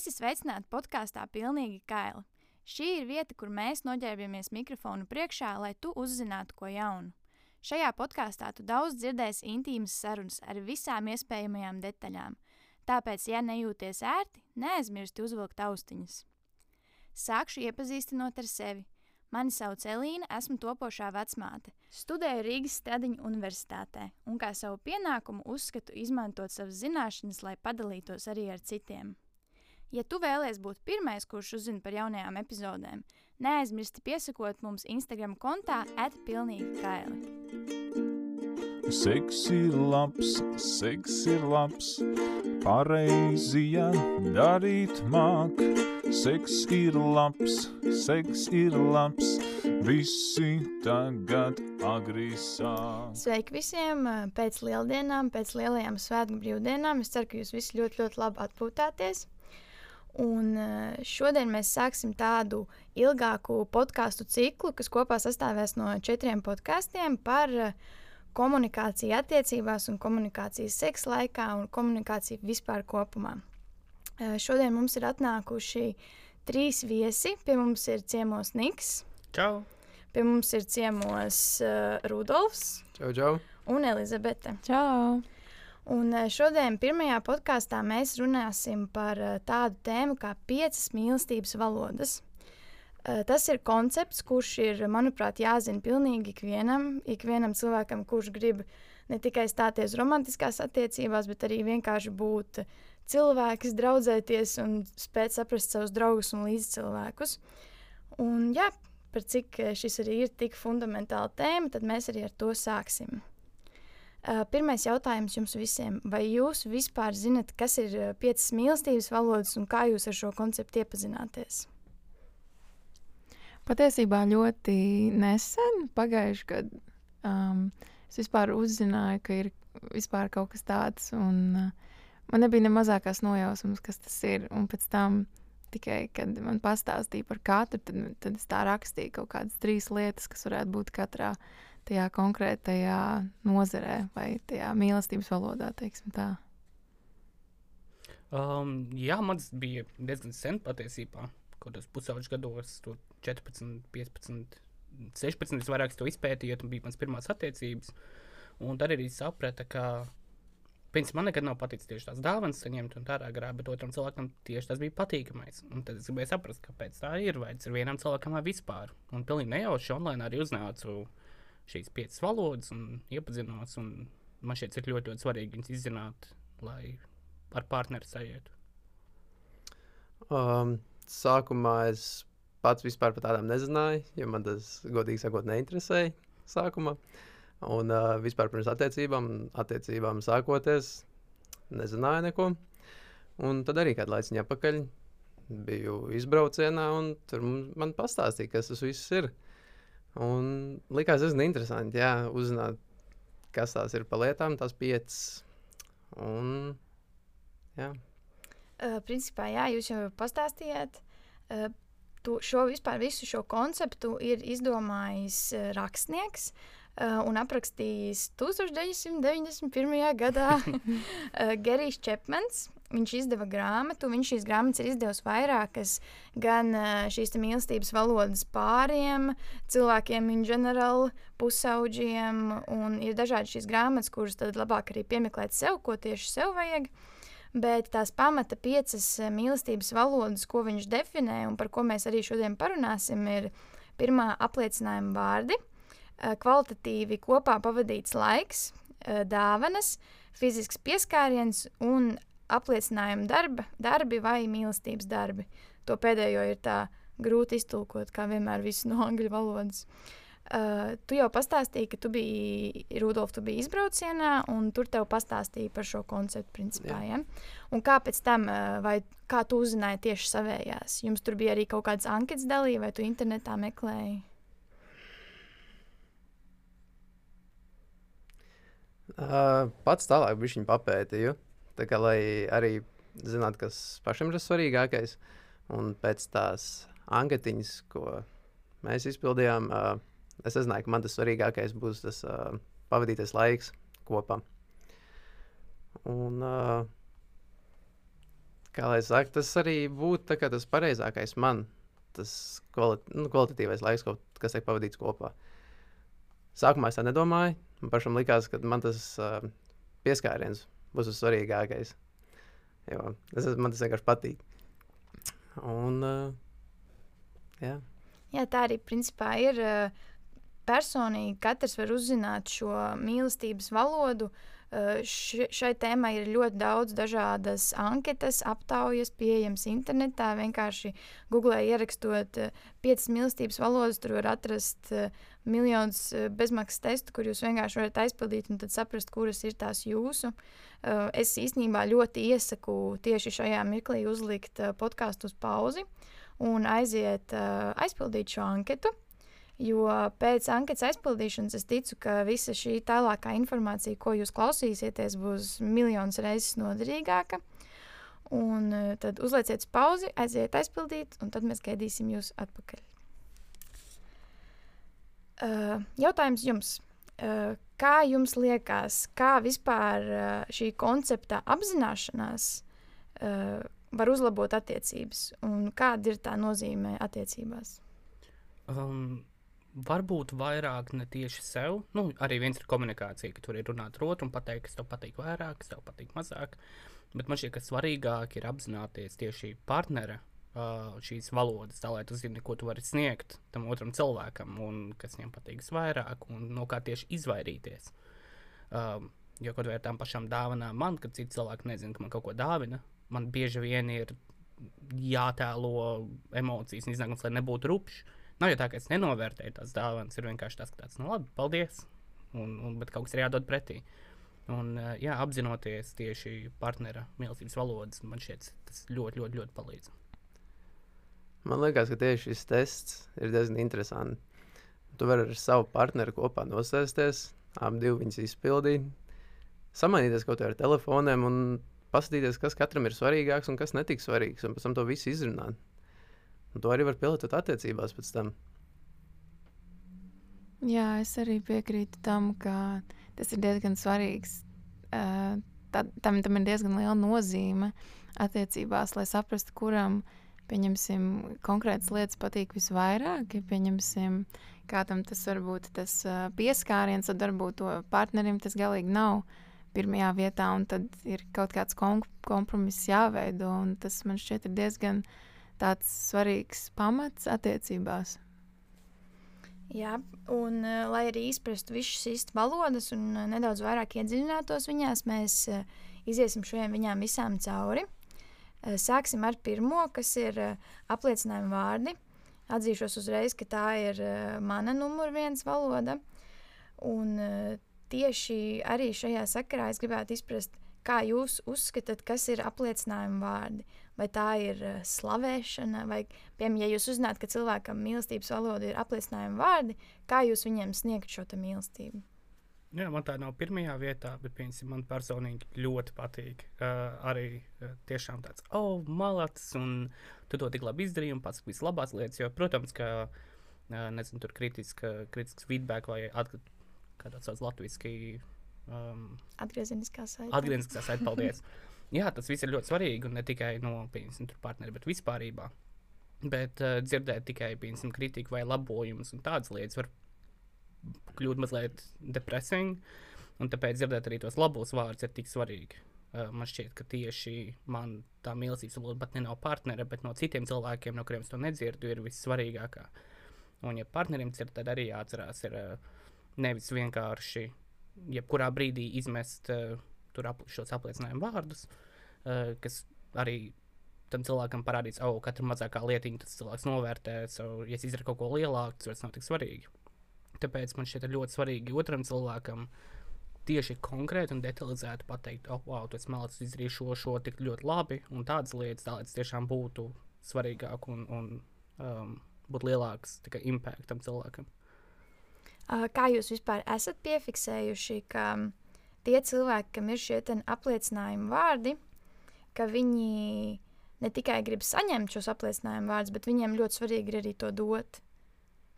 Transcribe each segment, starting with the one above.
Esi sveicināti podkāstā Pilnīgi Kaila. Šī ir vieta, kur mēs noģērbjamies mikrofonu priekšā, lai tu uzzinātu ko jaunu. Šajā podkāstā tu daudz dzirdēsi intīmas sarunas ar visām iespējamajām detaļām. Tāpēc, ja nejūties ērti, neaizmirsti uzvilkt austiņas. Sākšu iepazīstinot ar sevi. Mani sauc Elīna, esmu topošā vecmāte. Studēju Rīgas Stradiņu universitātē un kā savu pienākumu uzskatu izmantot savas zināšanas, lai padalītos arī ar citiem. Ja tu vēlies būt pirmais, kurš uzzina par jaunajām epizodēm, neaizmirsti piesakot mums Instagram kontā atpilnīgi kaili. Seks ir labs, seks ir labs, pareizi, ja darīt māk. Seks ir labs, seks ir labs, visi tagad agri sāk. Sveiki visiem! Pēc lieldienām, pēc lielajām svētku brīvdienām. Es ceru, ka jūs visi ļoti, ļoti labi atpūtāties. Un eh, šodien mēs sāksim tādu ilgāku podkāstu ciklu, kas kopā sastāvēs no četriem podkāstiem par uh, komunikācija attiecībās un komunikācijas seksa laikā un komunikācija vispār kopumā. Šodien mums ir atnākuši trīs viesi. Pie mums ir ciemos Niks. Čau! Pie mums ir ciemos uh, Rudolfs. Čau, čau! Un Elizabete. Čau! Un šodien pirmajā podkāstā mēs runāsim par tādu tēmu kā piecas mīlestības valodas. Eh, tas ir koncepts, kurš ir, manuprāt, jāzina pilnīgi ikvienam, ikvienam cilvēkam, kurš grib ne tikai stāties romantiskās attiecībās, bet arī vienkārši būt cilvēks, draudzēties un spēt saprast savus draugus un līdzcilvēkus. Un, jā, par cik šis arī ir tik fundamentāla tēma, tad mēs arī ar to sāksim. Uh, pirmais jautājums jums visiem. Vai jūs vispār zinat, kas ir piecas mīlestības valodas un kā jūs ar šo konceptu iepazināties? Patiesībā ļoti nesen, pagājušajā gadā, um, es vispār uzzināju, ka ir vispār kaut kas tāds. Un, uh, man nebija ne mazākās nojausmas, kas tas ir. Un pēc tam, tikai kad man pastāstīja par katru, tad, tad es tā rakstīju kaut kādas trīs lietas, kas varētu būt katrā tajā konkrētajā nozarē vai tajā mīlestības valodā. Um, jā, man tas bija diezgan sen patiesībā kaut kādos pusauģu gados, 14, 15, 16. Es vairāk to izpētīju, un bija mans pirmās attiecības. Un tad arī saprata, ka Principā man nekad nav paticis tieši tās dāvanas saņemt un tādā garā, bet otram cilvēkam tieši tas bija patīkamais. Un tad es gribēju saprast, kāpēc tā ir. Vai tas ir vienam cilvēkam vai vispār. Un pilnīgi nejauši online arī uznācu šīs piecas valodas un iepazinos. Un man šķiet, ir ļoti, ļoti svarīgi viņas izzināt, lai ar partneri sajietu. Um, sākumā es pats vispār par tādām nezināju, jo man tas, godīgi sakot, neinteresēja sākumā. Un uh, vispār pirms attiecībām, attiecībām sākoties, nezināju neko. Un tad arī kādu laiku atpakaļ biju izbraucienā, un tur man pastāstīja, kas tas viss ir. Un likās diezgan interesanti, jā, uzzināt, kas tās ir pa lietām, tās piecas. Un, jā. Uh, principā, jā, jūs jau pastāstījāt. Uh, tu, šo vispār visu šo konceptu ir izdomājis uh, rakstnieks. Uh, un aprakstījis 1991. gadā uh, Gerijs Čepmans. Viņš izdeva grāmatu, viņš šīs grāmatas ir izdevis vairākas, gan uh, šīs mīlestības valodas pāriem, cilvēkiem in general, pusauģiem, un ir dažādi šīs grāmatas, kuras tad labāk arī piemeklēt sev, ko tieši sev vajag. Bet tās pamata piecas eh, mīlestības valodas, ko viņš definē un par ko mēs arī šodien parunāsim, ir pirmā apliecinājuma vārdi, eh, kvalitatīvi kopā pavadīts laiks, eh, dāvanas, fizisks pieskāriens un apliecinājuma darba, darbi vai mīlestības darbi. To pēdējo ir tā grūti iztulkot, kā vienmēr visu no angļu valodas. Uh, tu jau pastāstīji, ka tu biji Rudolf, tu biji izbraucienā, un tur tev pastāstīja par šo konceptu. Principā, ja? Un kā pēc tam, uh, vai kā tu uzzināji tieši savējās? Jums tur bija arī kaut kādas anketas dalīja, vai tu internetā meklēji? Uh, pats tālāk bija viņa papētīju. Tā kā lai arī zinātu, kas pašam ir svarīgākais. Un pēc tās anketiņas, ko mēs izpildījām, uh, es nezināju, ka man tas svarīgākais būs tas uh, pavadītais laiks kopā. Un, uh, kā lai saka, tas arī būtu tas pareizākais man, tas kvalit nu, kvalitatīvais laiks, ko, kas tiek pavadīts kopā. Sākumā es tā nedomāju. Man pašam likās, ka man tas uh, pieskāriens būs tas svarīgākais. Jo, tas, man tas vienkārši patīk. Un, uh, jā. Jā, tā arī principā ir. Uh, personīgi katrs var uzzināt šo mīlestības valodu. Uh, šai tēmai ir ļoti daudz dažādas anketas, aptaujas, pieejamas internetā. Vienkārši Google ierakstot uh, piecas mīlestības valodas, tur var atrast uh, miljonus bezmaksas testu, kur jūs vienkārši varat aizpildīt un tad saprast, kuras ir tās jūsu. Es īstenībā ļoti iesaku tieši šajā mirklī uzlikt podkāstu uz pauzi un aiziet aizpildīt šo anketu. Jo pēc anketas aizpildīšanas es ticu, ka visa šī tālākā informācija, ko jūs klausīsieties, būs miljonus reizes noderīgāka. Un uh, tad uzlieciet pauzi, aiziet aizpildīt, un tad mēs gaidīsim jūs atpakaļ. Uh, jautājums jums. Uh, kā jums liekas, kā vispār uh, šī koncepta apzināšanās var uzlabot attiecības, un kāda ir tā nozīme attiecībās? Um, varbūt vairāk ne tieši sev. Nu, arī viens ir komunikācija, ka tur ir runāt ar otru un pateikt, kas tev patīk vairāk, kas tev patīk mazāk. Bet man šķiet, ka svarīgāk ir apzināties tieši partnera uh, šīs valodas, tā lai tu zini, ko tu vari sniegt tam otram cilvēkam, un kas viņam patīk vairāk, un no kā tieši izvairīties. Um, jo kaut vai ar tām pašām dāvanām man, kad citi cilvēki nezina, ka man kaut ko dāvina, man bieži vien ir jātēlo emocijas un iznākums, lai nebūtu rupšs. Nav jau tā, ka es nenovērtēju tās dāvanas. Ir vienkārši tas, ka tāds, nu, labi, paldies. Un, un, bet kaut kas ir jādod pretī. Un, jā, apzinoties tieši partnera mīlestības valodas, man šķiet, tas ļoti, ļoti, ļoti palīdz. Man liekas, ka tieši šis tests ir diezgan interesants. Tu vari ar savu partneri kopā nosēsties, abi viņus izpildīt, samainīties kaut kā ar telefoniem un paskatīties, kas katram ir svarīgāks un kas netiks svarīgs, un pēc tam to visu izrunāt. Un to arī var pielietot attiecībās pēc tam. Jā, es arī piekrītu tam, ka tas ir diezgan svarīgs. Uh, tā, tam, tam ir diezgan liela nozīme attiecībās, lai saprastu, kuram pieņemsim konkrētas lietas patīk visvairāk. Ja pieņemsim, kādam tas var būt tas uh, pieskāriens, tad varbūt to partnerim tas galīgi nav pirmajā vietā, un tad ir kaut kāds kom kompromiss jāveido. Tas man šķiet diezgan uh, tāds svarīgs pamats attiecībās. Jā, un uh, lai arī izprastu visas šīs valodas un uh, nedaudz vairāk iedziļinātos viņās, mēs uh, iesim šodien viņām visām cauri. Sāksim ar pirmo, kas ir apliecinājuma vārdi. Atzīšos uzreiz, ka tā ir mana numur viens valoda. Un tieši arī šajā sakarā es gribētu izprast, kā jūs uzskatāt, kas ir apliecinājuma vārdi vai tā ir uh, slavēšana, vai, piemēram, ja jūs uzzināt, ka cilvēkam mīlestības valoda ir apliecinājuma vārdi, kā jūs viņiem sniegt šo mīlestību? Jā, man tā nav pirmajā vietā, bet piemēram, man personīgi ļoti patīk. Uh, arī uh, tiešām tāds, oh, malacis, un tu to tik labi izdarīji, un pats vislabākās lietas. Jo, protams, ka uh, nezinu, tur kritiska, kritisks feedback vai atgādājums, kā tāds sauc latviešu. Um, Atgriezeniskā saite. Atgriezeniskā saite, paldies. jā, tas viss ir ļoti svarīgi, un ne tikai no piemēram, partneri, bet vispārībā. Bet uh, dzirdēt tikai piemēram, kritiku vai labojumus un tādas lietas var kļūt mazliet depresīgi. Un tāpēc dzirdēt arī tos labos vārdus ir tik svarīgi. Uh, man šķiet, ka tieši man tā mīlestības valoda pat ne no partnera, bet no citiem cilvēkiem, no kuriem es to nedzirdu, ir vissvarīgākā. Un, ja partnerim ir, tad arī jāatcerās, ir uh, nevis vienkārši jebkurā brīdī izmest uh, tur ap, šos apliecinājumu vārdus, uh, kas arī tam cilvēkam parādīs, oh, katra mazākā lietiņa, tas cilvēks novērtēs, oh, ja es izdaru kaut ko lielāku, tas vairs nav tik svarīgi. Tāpēc man šķiet ļoti svarīgi otram cilvēkam tieši konkrēti un detalizēti pateikt, oh, wow, tu esi malacis, izdarīji šo, šo tik ļoti labi, un tādas lietas, tā, lai tas tiešām būtu svarīgāk un, un um, būtu lielāks tikai impact tam cilvēkam. Kā jūs vispār esat piefiksējuši, ka tie cilvēki, kam ir šie apliecinājumi vārdi, ka viņi ne tikai grib saņemt šos apliecinājumu vārdus, bet viņiem ļoti svarīgi ir arī to dot.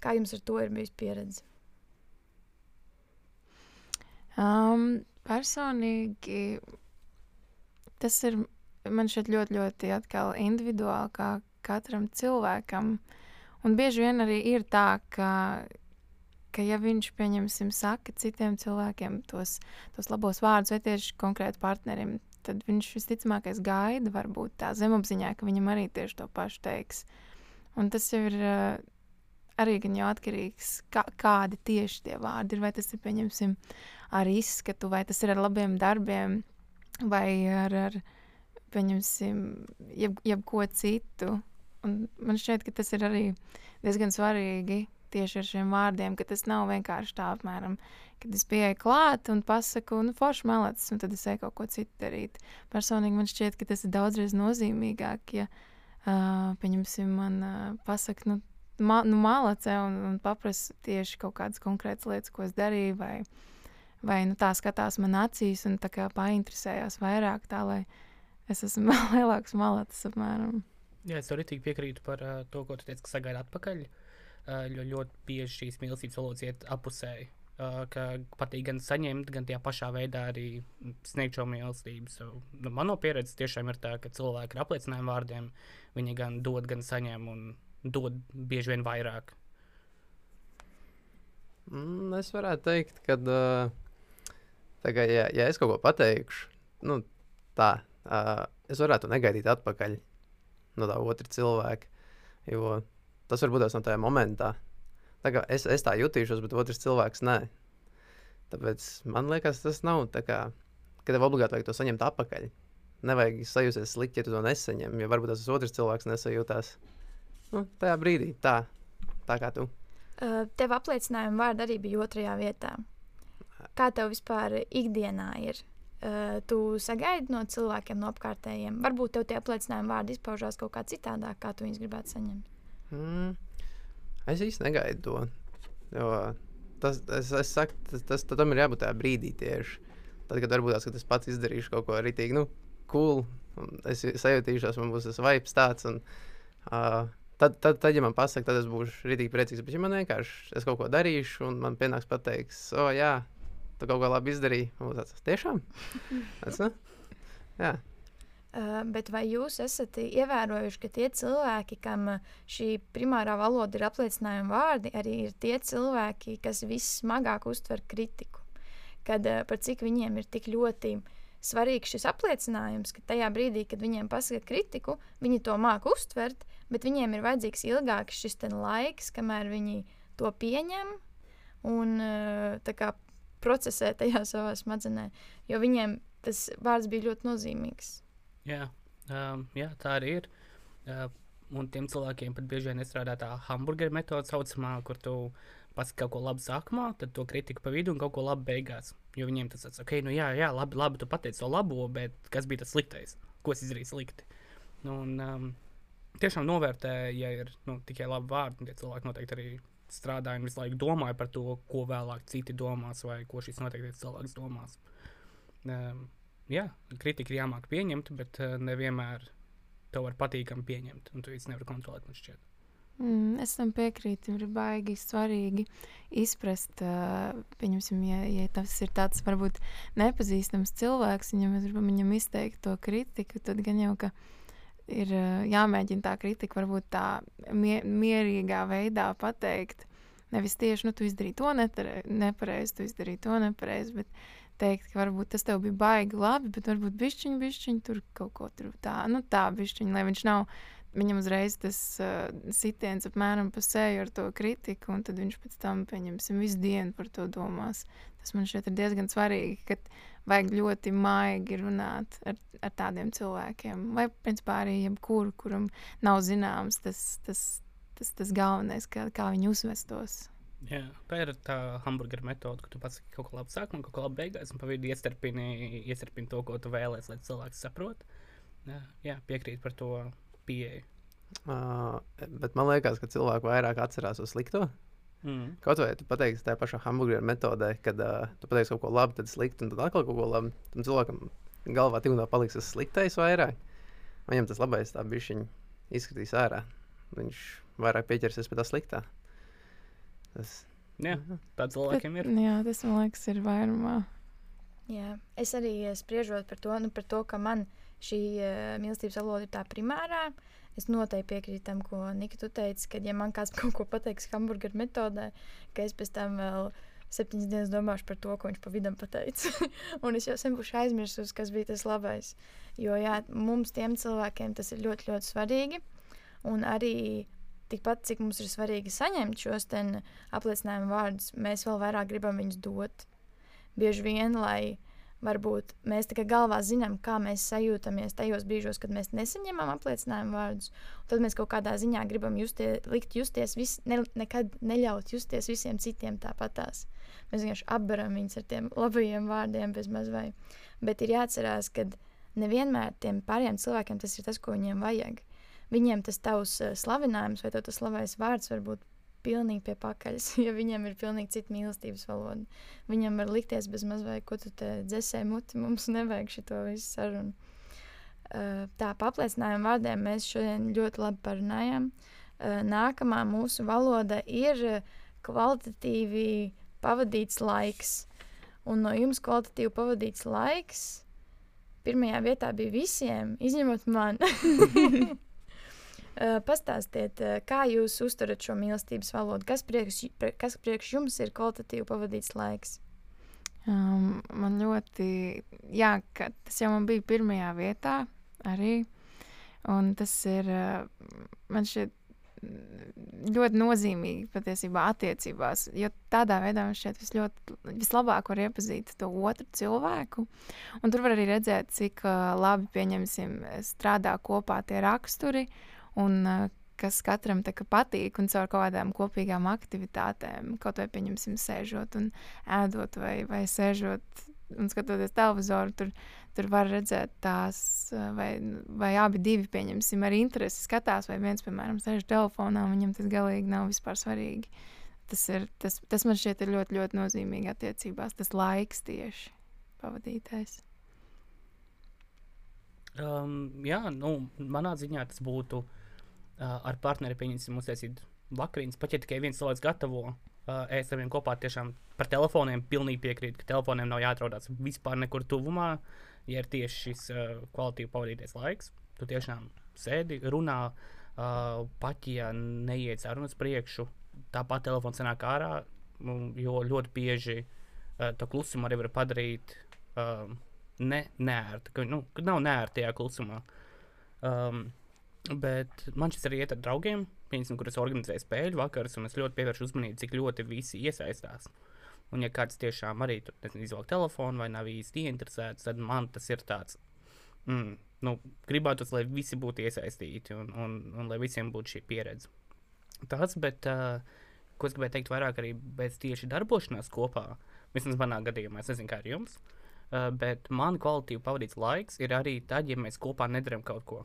Kā jums ar to ir bijusi pieredze? Um, personīgi tas ir man šķiet ļoti, ļoti atkal individuāli, kā katram cilvēkam. Un bieži vien arī ir tā, ka, ka ja viņš, pieņemsim, saka citiem cilvēkiem tos, tos labos vārdus, vai tieši konkrēti partnerim, tad viņš visticamākais gaida, varbūt tā zemapziņā, ka viņam arī tieši to pašu teiks. Un tas jau ir arī gan jau atkarīgs, kā, kādi tieši tie vārdi ir. Vai tas ir, pieņemsim, ar izskatu, vai tas ir ar labiem darbiem, vai ar, ar pieņemsim, jeb, jebko citu. Un man šķiet, ka tas ir arī diezgan svarīgi tieši ar šiem vārdiem, ka tas nav vienkārši tā, apmēram, kad es pieeju klāt un pasaku, nu, forši melets, un tad es eju kaut ko citu darīt. Personīgi man šķiet, ka tas ir daudzreiz nozīmīgāk, ja, uh, pieņemsim, man uh, pasaka, nu, ma, nu mālacē un, un paprasa tieši kaut kādas konkrētas lietas, ko es darīju, vai, vai nu, tā skatās man acīs un tā kā painteresējās vairāk, tā lai es esmu lielāks malacis apmēram. Jā, es arī piekrītu par uh, to, ko tu teici, ka sagaida atpakaļ. Uh, jo ļoti bieži šīs mīlestības valodas iet apusēji. Uh, ka patīk gan saņemt, gan tajā pašā veidā arī sniegt šo mīlestību. So, nu, Manā pieredzē tiešām ir tā, ka cilvēki ar apliecinājumu vārdiem viņi gan dod, gan saņem. Un, dod bieži vien vairāk? Mm, es varētu teikt, ka, uh, ja, ja es kaut ko pateikšu, nu, tā, uh, es varētu negaidīt atpakaļ no tā otra cilvēka. Jo tas var būt no tajā momentā. Tā kā es, es tā jutīšos, bet otrs cilvēks nē. Tāpēc man liekas, tas nav tā kā, ka tev obligāti vajag to saņemt atpakaļ. Nevajag sajusties slikti, ja tu to nesaņem, jo varbūt tas otrs cilvēks nesajūtās nu, tajā brīdī, tā, tā kā tu. Uh, tev apliecinājuma vārdi arī bija otrajā vietā. Kā tev vispār ikdienā ir? Uh, tu sagaidi no cilvēkiem, no apkārtējiem. Varbūt tev tie apliecinājuma vārdi izpaužās kaut kā citādāk, kā tu viņus gribētu saņemt. Mm, es īsti negaidu to. Jo tas, es, es saku, tas, tas tam ir jābūt tajā brīdī tieši. Tad, kad varbūt tās, kad es pats izdarīšu kaut ko rītīgi, nu, cool, es sajūtīšos, man būs tas vibes tāds. Un, uh, Tad, tad, tad, ja man pasaka, tad es būšu rītīgi priecīgs. Bet, ja man vienkārši es kaut ko darīšu, un man pienāks pateiks, o, oh, jā, tu kaut ko labi izdarīji, man būs tāds tiešām. Tas, ne? jā. Uh, bet vai jūs esat ievērojuši, ka tie cilvēki, kam šī primārā valoda ir apliecinājuma vārdi, arī ir tie cilvēki, kas vissmagāk uztver kritiku? Kad, uh, par cik viņiem ir tik ļoti svarīgs šis apliecinājums, ka tajā brīdī, kad viņiem pasaka kritiku, viņi to māku uztvert, bet viņiem ir vajadzīgs ilgāks šis laiks, kamēr viņi to pieņem un eh, kā, procesē tajā savā smadzenē. Jo viņiem tas vārds bija ļoti nozīmīgs. Jā, um, jā tā arī ir. Uh, un tiem cilvēkiem pat bieži vien nestrādā tā hamburgeru metode, saucamā, kur tu pasaki kaut ko labu sākumā, tad to kritiku pa vidu un kaut ko labu beigās. Jo viņiem tas ir ok, nu jā, jā labi, labi tu pateici to labo, bet kas bija tas sliktais? Ko es izdarīju slikti? Nu, un, um, tiešām novērtēju, ja ir nu, tikai labi vārdi. Tie cilvēki noteikti arī strādāja un visu laiku domāja par to, ko vēlāk citi domās, vai ko šis noteikti cilvēks domās. Um, jā, kritika ir jāmāk pieņemt, bet uh, nevienmēr to var patīkami pieņemt, un tu viņus nevari kontrolēt. Mm, es tam piekrītu. Ir baigi svarīgi izprast, uh, ja, ja tas ir tāds varbūt nepazīstams cilvēks, un ja mēs gribam viņam izteikt to kritiku, tad gan jau ka ir eh, jāmēģina tā kritika varbūt tā mie mierīgā veidā pateikt. Nevis tieši, nu, tu izdarīji to nepareizi, tu izdarīji to nepareizi, bet teikt, ka varbūt tas tev bija baigi labi, bet varbūt bišķiņi, bišķiņi tur kaut ko tur tā, nu, tā bišķiņi, lai viņš nav, viņam uzreiz tas uh, sitiens apmēram pa seju ar to kritiku, un tad viņš pēc tam, pieņemsim, visu dienu par to domās. Tas man šķiet ir diezgan svarīgi, ka vajag ļoti maigi runāt ar, ar tādiem cilvēkiem. Vai, principā, arī jebkuru, kuram nav zināms tas, tas, tas, tas galvenais, kā, kā viņi uzvestos. Jā, tā ir tā hamburgeru metode, ka tu pats kaut ko labu sākumā, kaut ko labu beigās, un pa vidu iestarpini, iestarpini to, ko tu vēlēsies, lai cilvēks saprot. Jā, jā piekrīt par to pieeju. Uh, bet man liekas, ka cilvēki vairāk atcerās uz slikto. Mm. Kaut vai tu pateiksi tajā pašā hamburgeru metodē, kad uh, tu pateiksi kaut ko labu, tad slikti, un tad atkal kaut ko labu. Tam cilvēkam galvā tik un tā paliks tas sliktais vairāk. Viņam tas labais tā bišķiņ izskatīs ārā. Viņš vairāk pieķersies pie tā sliktā. Tas... Jā, tāds cilvēkiem ir. Jā, tas man liekas ir vairumā. Jā, es arī spriežot par to, nu, par to, ka man šī uh, mīlestības valoda ir tā primārā. Es noteikti piekrītu tam, ko Nika tu teici, ka, ja man kāds kaut ko pateiks hamburgeru metodē, ka es pēc tam vēl septiņas dienas domāšu par to, ko viņš pa vidam pateica. un es jau sen būšu aizmirsus, kas bija tas labais. Jo jā, mums, tiem cilvēkiem, tas ir ļoti, ļoti svarīgi. Un arī tikpat, cik mums ir svarīgi saņemt šos apliecinājumu vārdus, mēs vēl vairāk gribam viņus dot. Bieži vien, lai varbūt mēs tikai galvā zinām, kā mēs sajūtamies tajos brīžos, kad mēs nesaņemam apliecinājumu vārdus, tad mēs kaut kādā ziņā gribam justie, likt justies, vis, ne, nekad neļaut justies visiem citiem tāpatās. Mēs vienkārši apberam viņus ar tiem labajiem vārdiem, bez mazvai. Bet ir jāatcerās, ka nevienmēr tiem pārējiem cilvēkiem tas ir tas, ko viņiem vajag viņiem tas tavs uh, slavinājums vai tas slavais vārds var būt pilnīgi pie pakaļas, ja viņiem ir pilnīgi cita mīlestības valoda. Viņam var likties bez mazliet, ko tu te dzēsē muti, mums nevajag šo visu sarunu. Uh, tā papliecinājuma vārdiem mēs šodien ļoti labi parunājām. Uh, nākamā mūsu valoda ir kvalitatīvi pavadīts laiks. Un no jums kvalitatīvi pavadīts laiks pirmajā vietā bija visiem, izņemot mani. Uh, pastāstiet, uh, kā jūs uztverat šo mīlestības valodu? Kas priekš, kas priekš jums ir kvalitatīvi pavadīts laiks? Um, man ļoti, jā, tas jau man bija pirmajā vietā arī. Un tas ir man šķiet ļoti nozīmīgi patiesībā attiecībās. Jo tādā veidā man šķiet visļot, vislabāk var iepazīt to otru cilvēku. Un tur var arī redzēt, cik labi pieņemsim strādā kopā tie raksturi un uh, kas katram patīk, un caur kaut kādām kopīgām aktivitātēm, kaut vai pieņemsim, sēžot un ēdot, vai, vai sēžot un skatoties televizoru, tur, tur var redzēt tās, vai, vai abi divi pieņemsim ar interesi skatās, vai viens, piemēram, sēž telefonā, un viņam tas galīgi nav vispār svarīgi. Tas, ir, tas, tas man šķiet ir ļoti, ļoti nozīmīgi attiecībās, tas laiks tieši pavadītais. Um, jā, nu, manā ziņā tas būtu uh, ar partneri pieņemsim uztaisīt vakariņas. Pat ja tikai viens cilvēks gatavo uh, ar viņiem kopā, tiešām par telefoniem pilnīgi piekrītu, ka telefoniem nav jāatrodas vispār nekur tuvumā. Ja ir tieši šis uh, kvalitīvi pavadītais laiks, tu tiešām sēdi, runā, uh, pat ja neiet sarunas priekšu, tāpat telefons nāk ārā, jo ļoti bieži uh, to klusumu arī var padarīt uh, ne, neērtu, ka, nu, ka nav neērti tajā klusumā. Um, Bet man šis arī iet ar draugiem, piemēram, kur es organizēju spēļu vakarus, un es ļoti pievēršu uzmanību, cik ļoti visi iesaistās. Un, ja kāds tiešām arī izvēlas telefonu vai nav īsti ieinteresēts, tad man tas ir tāds. Mm, nu, gribētu, lai visi būtu iesaistīti un, un, un lai visiem būtu šī pieredze. Tas, bet, uh, ko es gribēju teikt vairāk arī bez tieši darbošanās kopā, vismaz manā gadījumā, es nezinu, kā ar jums, uh, bet man kvalitīvi pavadīts laiks ir arī tad, ja mēs kopā nedarām kaut ko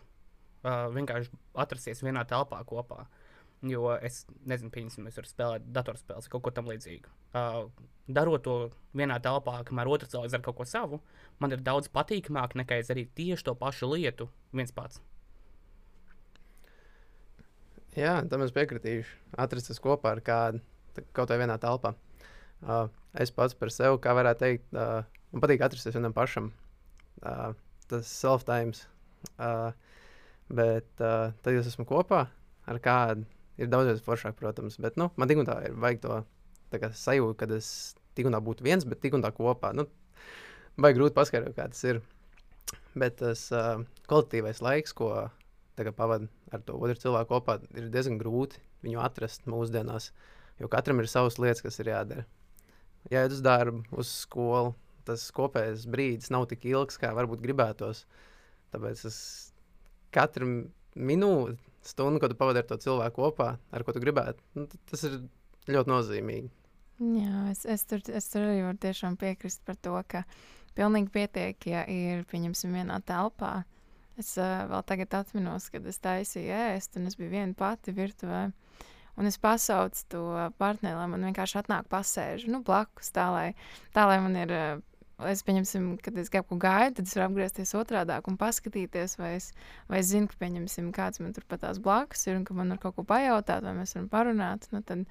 uh, vienkārši atrasties vienā telpā kopā. Jo es nezinu, pieņemsim, es varu spēlēt datorspēles, kaut ko tamlīdzīgu. Uh, darot to vienā telpā, kamēr otrs cilvēks dara kaut ko savu, man ir daudz patīkamāk nekā es darītu tieši to pašu lietu viens pats. Jā, tam es piekritīšu. Atrasties kopā ar kādu, kaut vai vienā telpā. Uh, es pats par sevi, kā varētu teikt, uh, man patīk atrasties vienam pašam. Uh, tas self-times. Uh, Bet uh, tad, kad esmu kopā ar kādu, ir daudz foršāk, protams. Bet nu, man tik un tā ir vajag to sajūtu, kad es tik un tā būtu viens, bet tik un tā kopā. Nu, vai grūti paskaidrot, kā tas ir. Bet tas uh, kolektīvais laiks, ko pavadu ar to otru cilvēku kopā, ir diezgan grūti viņu atrast mūsdienās. Jo katram ir savas lietas, kas ir jādara. Jāiet uz darbu, uz skolu. Tas kopējais brīdis nav tik ilgs, kā varbūt gribētos. Tāpēc es katru minūti, stundu, kad tu pavadi ar to cilvēku kopā, ar ko tu gribētu, nu, tas ir ļoti nozīmīgi. Jā, es, es, tur, es tur arī varu tiešām piekrist par to, ka pilnīgi pietiek, ja ir, pieņemsim, vienā telpā. Es uh, vēl tagad atminos, kad es taisīju ēst, un es biju viena pati virtuvē. Un es pasaucu to partneri, lai man vienkārši atnāk pasēž nu, blakus, tā lai, tā, lai man ir uh, es pieņemsim, kad es kaut ko gaidu, tad es varu apgriezties otrādi un paskatīties, vai es, vai es zinu, ka pieņemsim, kāds man tur pat tās blakus ir un ka man var kaut ko pajautāt, vai mēs varam parunāt. Nu, tad,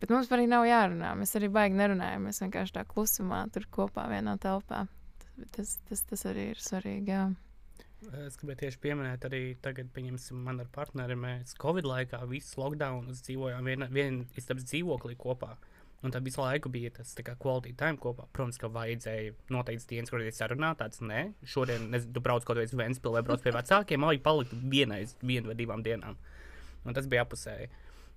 bet mums arī nav jārunā. Mēs arī baigi nerunājam. Mēs vienkārši tā klusumā tur kopā vienā telpā. Tas, tas, tas arī ir svarīgi. Jā. Es gribēju tieši pieminēt, arī tagad, pieņemsim, man ar partneri mēs Covid laikā visus lockdownus dzīvojām vienā vien, istabas dzīvoklī kopā. Un tad visu laiku bija tas kā quality time kopā. Protams, ka vajadzēja noteikts dienas, kur ir sarunāt, tāds nē. Šodien, nezinu, tu brauc kaut uz Vēnspili vai brauc pie vecākiem, vajag palikt vienai, vienu vai divām dienām. Un tas bija apusēji.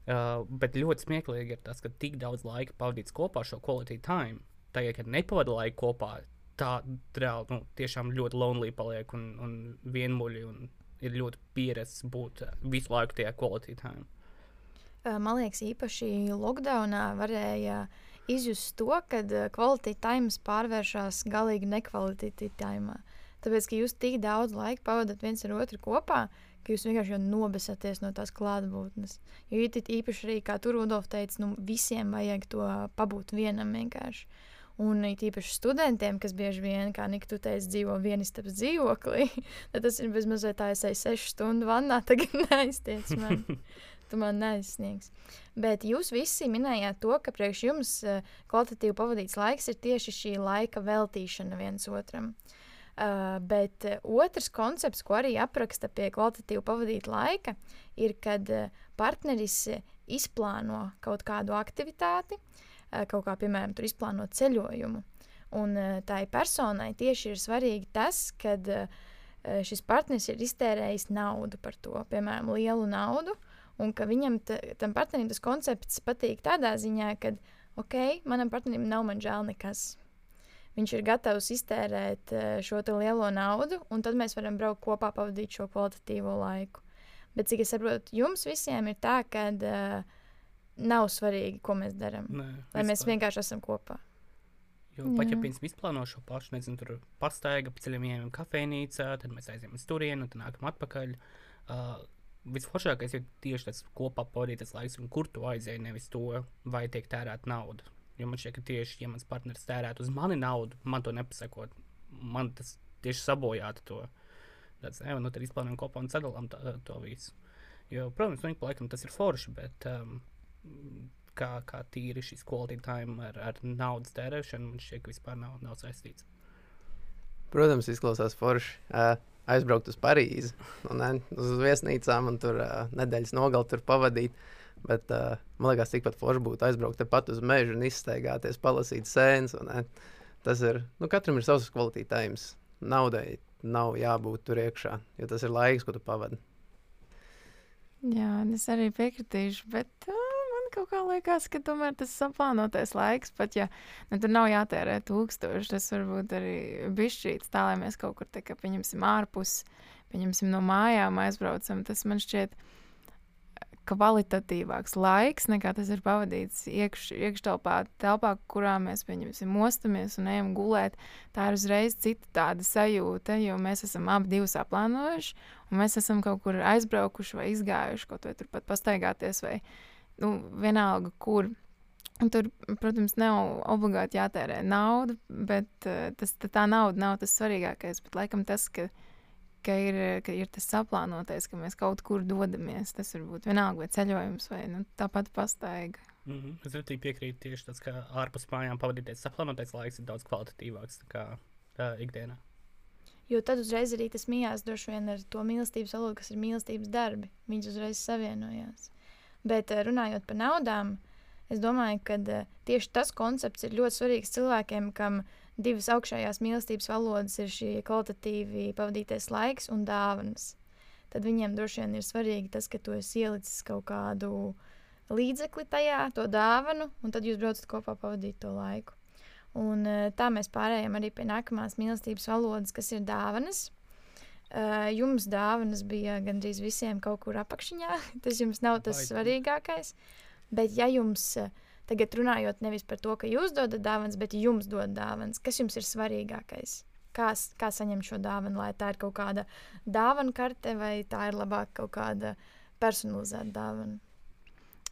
Uh, bet ļoti smieklīgi ir tas, ka tik daudz laika pavadīts kopā šo quality time. Tagad, kad nepavadu laiku kopā, tā reāli nu, tiešām ļoti lonely paliek un, un vienmuļi. Un ir ļoti pierasts būt visu laiku tajā quality time. Man liekas, īpaši lockdownā varēja izjust to, ka kvalitātes times pārvēršas galīgi nekvalitatīvā timā. Tāpēc, ka jūs tik daudz laika pavadat viens ar otru kopā, ka jūs vienkārši nobesaties no tās klātbūtnes. Jo īpaši arī, kā tur Rudolf teica, nu, visiem vajag to pabūt vienam vienkārši. Un īpaši studentiem, kas bieži vien, kā Nika, tu teici, dzīvo vienistabas dzīvoklī, tad tas ir bezmazliet tā, es eju sešu stundu vannā, tagad neaiztiec man. tu man neaizsniegs. Bet jūs visi minējāt to, ka priekš jums uh, kvalitatīvi pavadīts laiks ir tieši šī laika veltīšana viens otram. Uh, bet otrs koncepts, ko arī apraksta pie kvalitatīvi pavadīta laika, ir, kad uh, partneris izplāno kaut kādu aktivitāti, kaut kā, piemēram, izplāno ceļojumu. Un tai personai tieši ir svarīgi tas, kad šis partneris ir iztērējis naudu par to, piemēram, lielu naudu, uh, un ka viņam, ta, tam partnerim, tas koncepts patīk tādā ziņā, ka, ok, manam partnerim nav man žēl nekas. Viņš ir gatavs iztērēt eh, šo lielo naudu, un tad mēs varam braukt kopā, pavadīt šo kvalitatīvo laiku. Bet, cik es saprotu, jums visiem ir tā, ka uh, nav svarīgi, ko mēs darām. Lai mēs vienkārši esam kopā. Jo pat ja pirms izplāno šo pašu, nezinu, tur pastaiga, pa ceļam ejam kafejnīcā, tad mēs aizējām uz turieni, tad nākam atpakaļ. Uh, visforšākais ir tieši tas kopā pavadītais laiks, un kur tu aizēji, nevis to, vai tiek tērēta nauda. Jo man šķiet, ka tieši, ja mans partneris tērētu uz mani naudu, man to nepasakot, man tas tieši sabojātu to. Tāds, ne, nu tad izplānojam kopā un sadalām tā, to visu. Jo, protams, nu, laikam tas ir forši, bet um, kā, kā tīri šis quality time ar, ar naudas tērēšanu, man šķiet, ka vispār nav, nav saistīts. Protams, izklausās forši. Uh, aizbraukt uz Parīzi, un, ne, uz viesnīcām un tur uh, nedēļas nogali tur pavadīt. Bet uh, man liekas, tikpat forši būtu aizbraukt tepat uz mežu un izsteigāties, palasīt sēnes. Tas ir, nu, katram ir savs kvalitātes. Naudai nav jābūt tur iekšā, jo tas ir laiks, ko tu pavadi. Jā, es arī piekritīšu, bet uh, kaut kā liekas, ka tomēr tas saplānotais laiks, pat ja nu, tur nav jātērē tūkstoši, tas varbūt arī bišķīts tā, lai mēs kaut kur te, ka pieņemsim ārpus, pieņemsim no mājām aizbraucam, tas man šķiet kvalitatīvāks laiks nekā tas ir pavadīts iekš, iekštelpā, telpā, kurā mēs pieņemsim mostamies un ejam gulēt. Tā ir uzreiz cita tāda sajūta, jo mēs esam abi divus aplānojuši, un mēs esam kaut kur aizbraukuši vai izgājuši, kaut vai turpat pastaigāties vai nu, vienalga, kur. Un tur, protams, nav obligāti jātērē nauda, bet uh, tas, tā nauda nav tas svarīgākais. Bet laikam tas, ka, ka, ir, ka ir tas saplānotais, ka mēs kaut kur dodamies, tas var būt vienalga vai ceļojums vai nu, tāpat pastaiga. Mm -hmm. Es arī piekrītu tieši tas, ka ārpus mājām pavadītais saplānotais laiks ir daudz kvalitatīvāks nekā uh, ikdienā. Jo tad uzreiz arī tas mījās droši vien ar to mīlestības valodu, kas ir mīlestības darbi. Viņi uzreiz savienojās. Bet eh, runājot par naudām, es domāju, ka eh, tieši tas koncepts ir ļoti svarīgs cilvēkiem, kam divas augšējās mīlestības valodas ir šī kvalitatīvi pavadītais laiks un dāvanas. Tad viņiem droši vien ir svarīgi tas, ka tu esi ielicis kaut kādu līdzekli tajā, to dāvanu, un tad jūs braucat kopā pavadīt to laiku. Un, eh, tā mēs pārējām arī pie nākamās mīlestības valodas, kas ir dāvanas. Uh, jums dāvanas bija gandrīz visiem kaut kur apakšņā. Tas jums nav tas Baigi. svarīgākais. Bet, ja jums uh, tagad runājot nevis par to, ka jūs dodat dāvanas, bet jums dod dāvanas, kas jums ir svarīgākais? Kā, kā saņemt šo dāvanu, lai tā ir kaut kāda dāvana karte vai tā ir labāk kaut kāda personalizēta dāvana?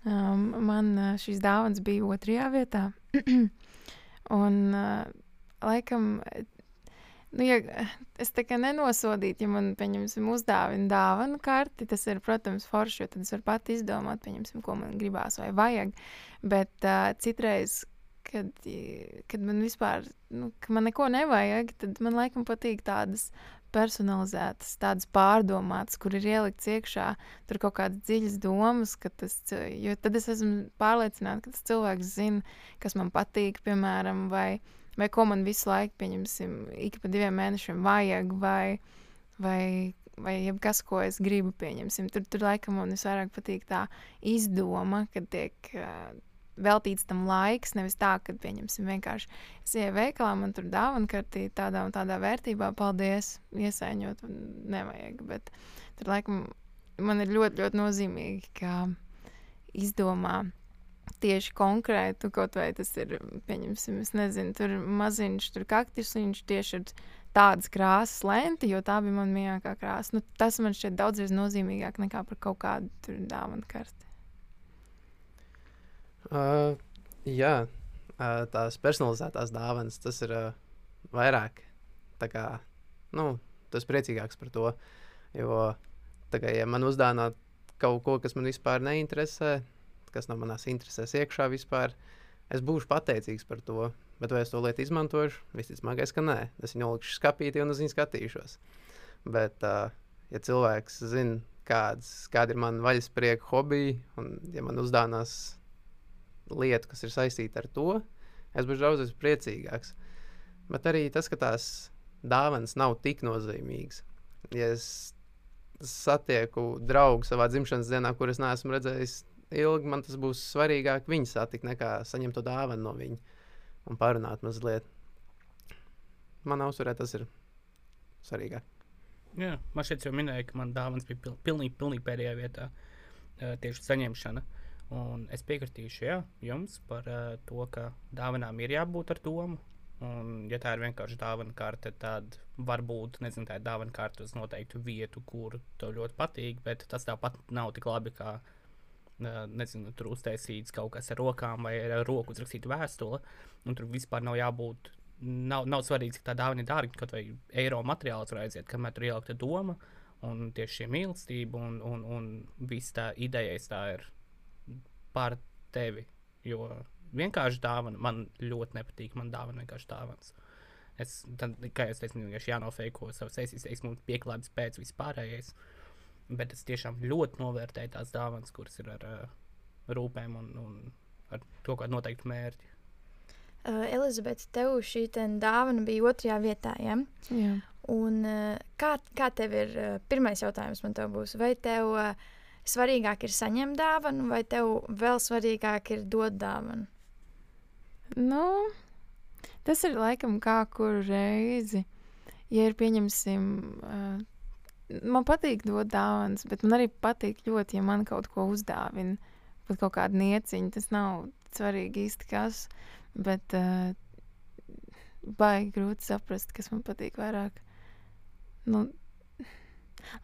Um, man šīs dāvanas bija otrajā vietā. Un, uh, laikam, Nu, ja es tā kā nenosodītu, ja man, pieņemsim, uzdāvina dāvanu karti, tas ir, protams, forši, jo tad es varu pat izdomāt, pieņemsim, ko man gribās vai vajag. Bet uh, citreiz, kad, kad man vispār, nu, ka man neko nevajag, tad man laikam patīk tādas personalizētas, tādas pārdomātas, kur ir ielikts iekšā tur kaut kādas dziļas domas, ka tas, jo tad es esmu pārliecināta, ka tas cilvēks zina, kas man patīk, piemēram, vai, vai ko man visu laiku, pieņemsim, ik pa diviem mēnešiem vajag, vai, vai, vai jebkas, ko es gribu, pieņemsim. Tur, tur laikam man visvairāk patīk tā izdoma, kad tiek uh, veltīts tam laiks. Nevis tā, ka, pieņemsim, vienkārši es ieju veikalā, man tur dāvana kartī tādā un tādā vērtībā, paldies, iesaiņot, nevajag. Bet tur laikam man ir ļoti, ļoti nozīmīgi, ka izdomā tieši konkrētu, kaut vai tas ir, pieņemsim, es nezinu, tur maziņš, tur kaktusliņš tieši ir tādas krāsas lenti, jo tā bija man mīļākā krāsa. Nu, tas man šķiet daudzreiz nozīmīgāk nekā par kaut kādu dāvanu karti. Uh, jā, uh, tās personalizētās dāvanas, tas ir uh, vairāk. Kā, nu, tas priecīgāks par to. Jo, kā, ja man uzdāvināt kaut ko, kas man vispār neinteresē, kas nav manās interesēs iekšā vispār, es būšu pateicīgs par to. Bet vai es to lietu izmantošu? Visticamāk, ka nē. Es viņu likšu skapītī un uz viņu skatīšos. Bet, uh, ja cilvēks zina, kāds, kāda ir mana vaļasprieka hobija, un ja man uzdāvinās lietu, kas ir saistīta ar to, es būšu daudz priecīgāks. Bet arī tas, ka tās dāvanas nav tik nozīmīgas. Ja es satieku draugu savā dzimšanas dienā, kuras neesmu redzējis ilgi, man tas būs svarīgāk viņu satikt, nekā saņemt to dāvanu no viņa un parunāt mazliet. Manā uzturē tas ir svarīgāk. Jā, man šeit jau minēja, ka man dāvāns bija pil pilnīgi, pilnīgi pēdējā vietā, tieši saņemšana. Uh, Un es piekritīšu jā, jums par uh, to, ka dāvanām ir jābūt ar domu. Un, ja tā ir vienkārši dāvana karte, tad varbūt nezinu, tā ir dāvana karte uz noteiktu vietu, kur tev ļoti patīk, bet tas tāpat nav tik labi kā uh, nezinu, tur uztaisīts kaut kas ar rokām vai ar roku uzrakstīta vēstule. Tur vispār nav jābūt. Nav, nav svarīgi, cik tā dāvana ir dārga, kaut vai eiro materiāls var aiziet, kamēr tur ielikta doma un tieši šī mīlestība un, un, un viss tā ideja tā ir par tevi. Jo vienkārši dāvana man ļoti nepatīk. Man dāvana vienkārši dāvāns. Es, tad, kā jau teicu, vienkārši jānofeiko savas eses, es mums pieklājības pēc vispārējais. Bet es tiešām ļoti novērtēju tās dāvanas, kuras ir ar uh, rūpēm un, un ar to kādu noteiktu mērķi. Uh, Elizabete, tev šī dāvana bija otrajā vietā. Ja? Jā. Un, uh, kā, kā tev ir? Uh, pirmais jautājums man te būs. Vai tev uh, svarīgāk ir saņemt dāvanu, vai tev vēl svarīgāk ir dot dāvanu? Nu, tas ir laikam kā kuru reizi. Ja ir pieņemsim, uh, man patīk dot dāvanas, bet man arī patīk ļoti, ja man kaut ko uzdāvina. Pat kaut kāda nieciņa, tas nav svarīgi īsti kas, bet uh, baigi grūti saprast, kas man patīk vairāk. Nu,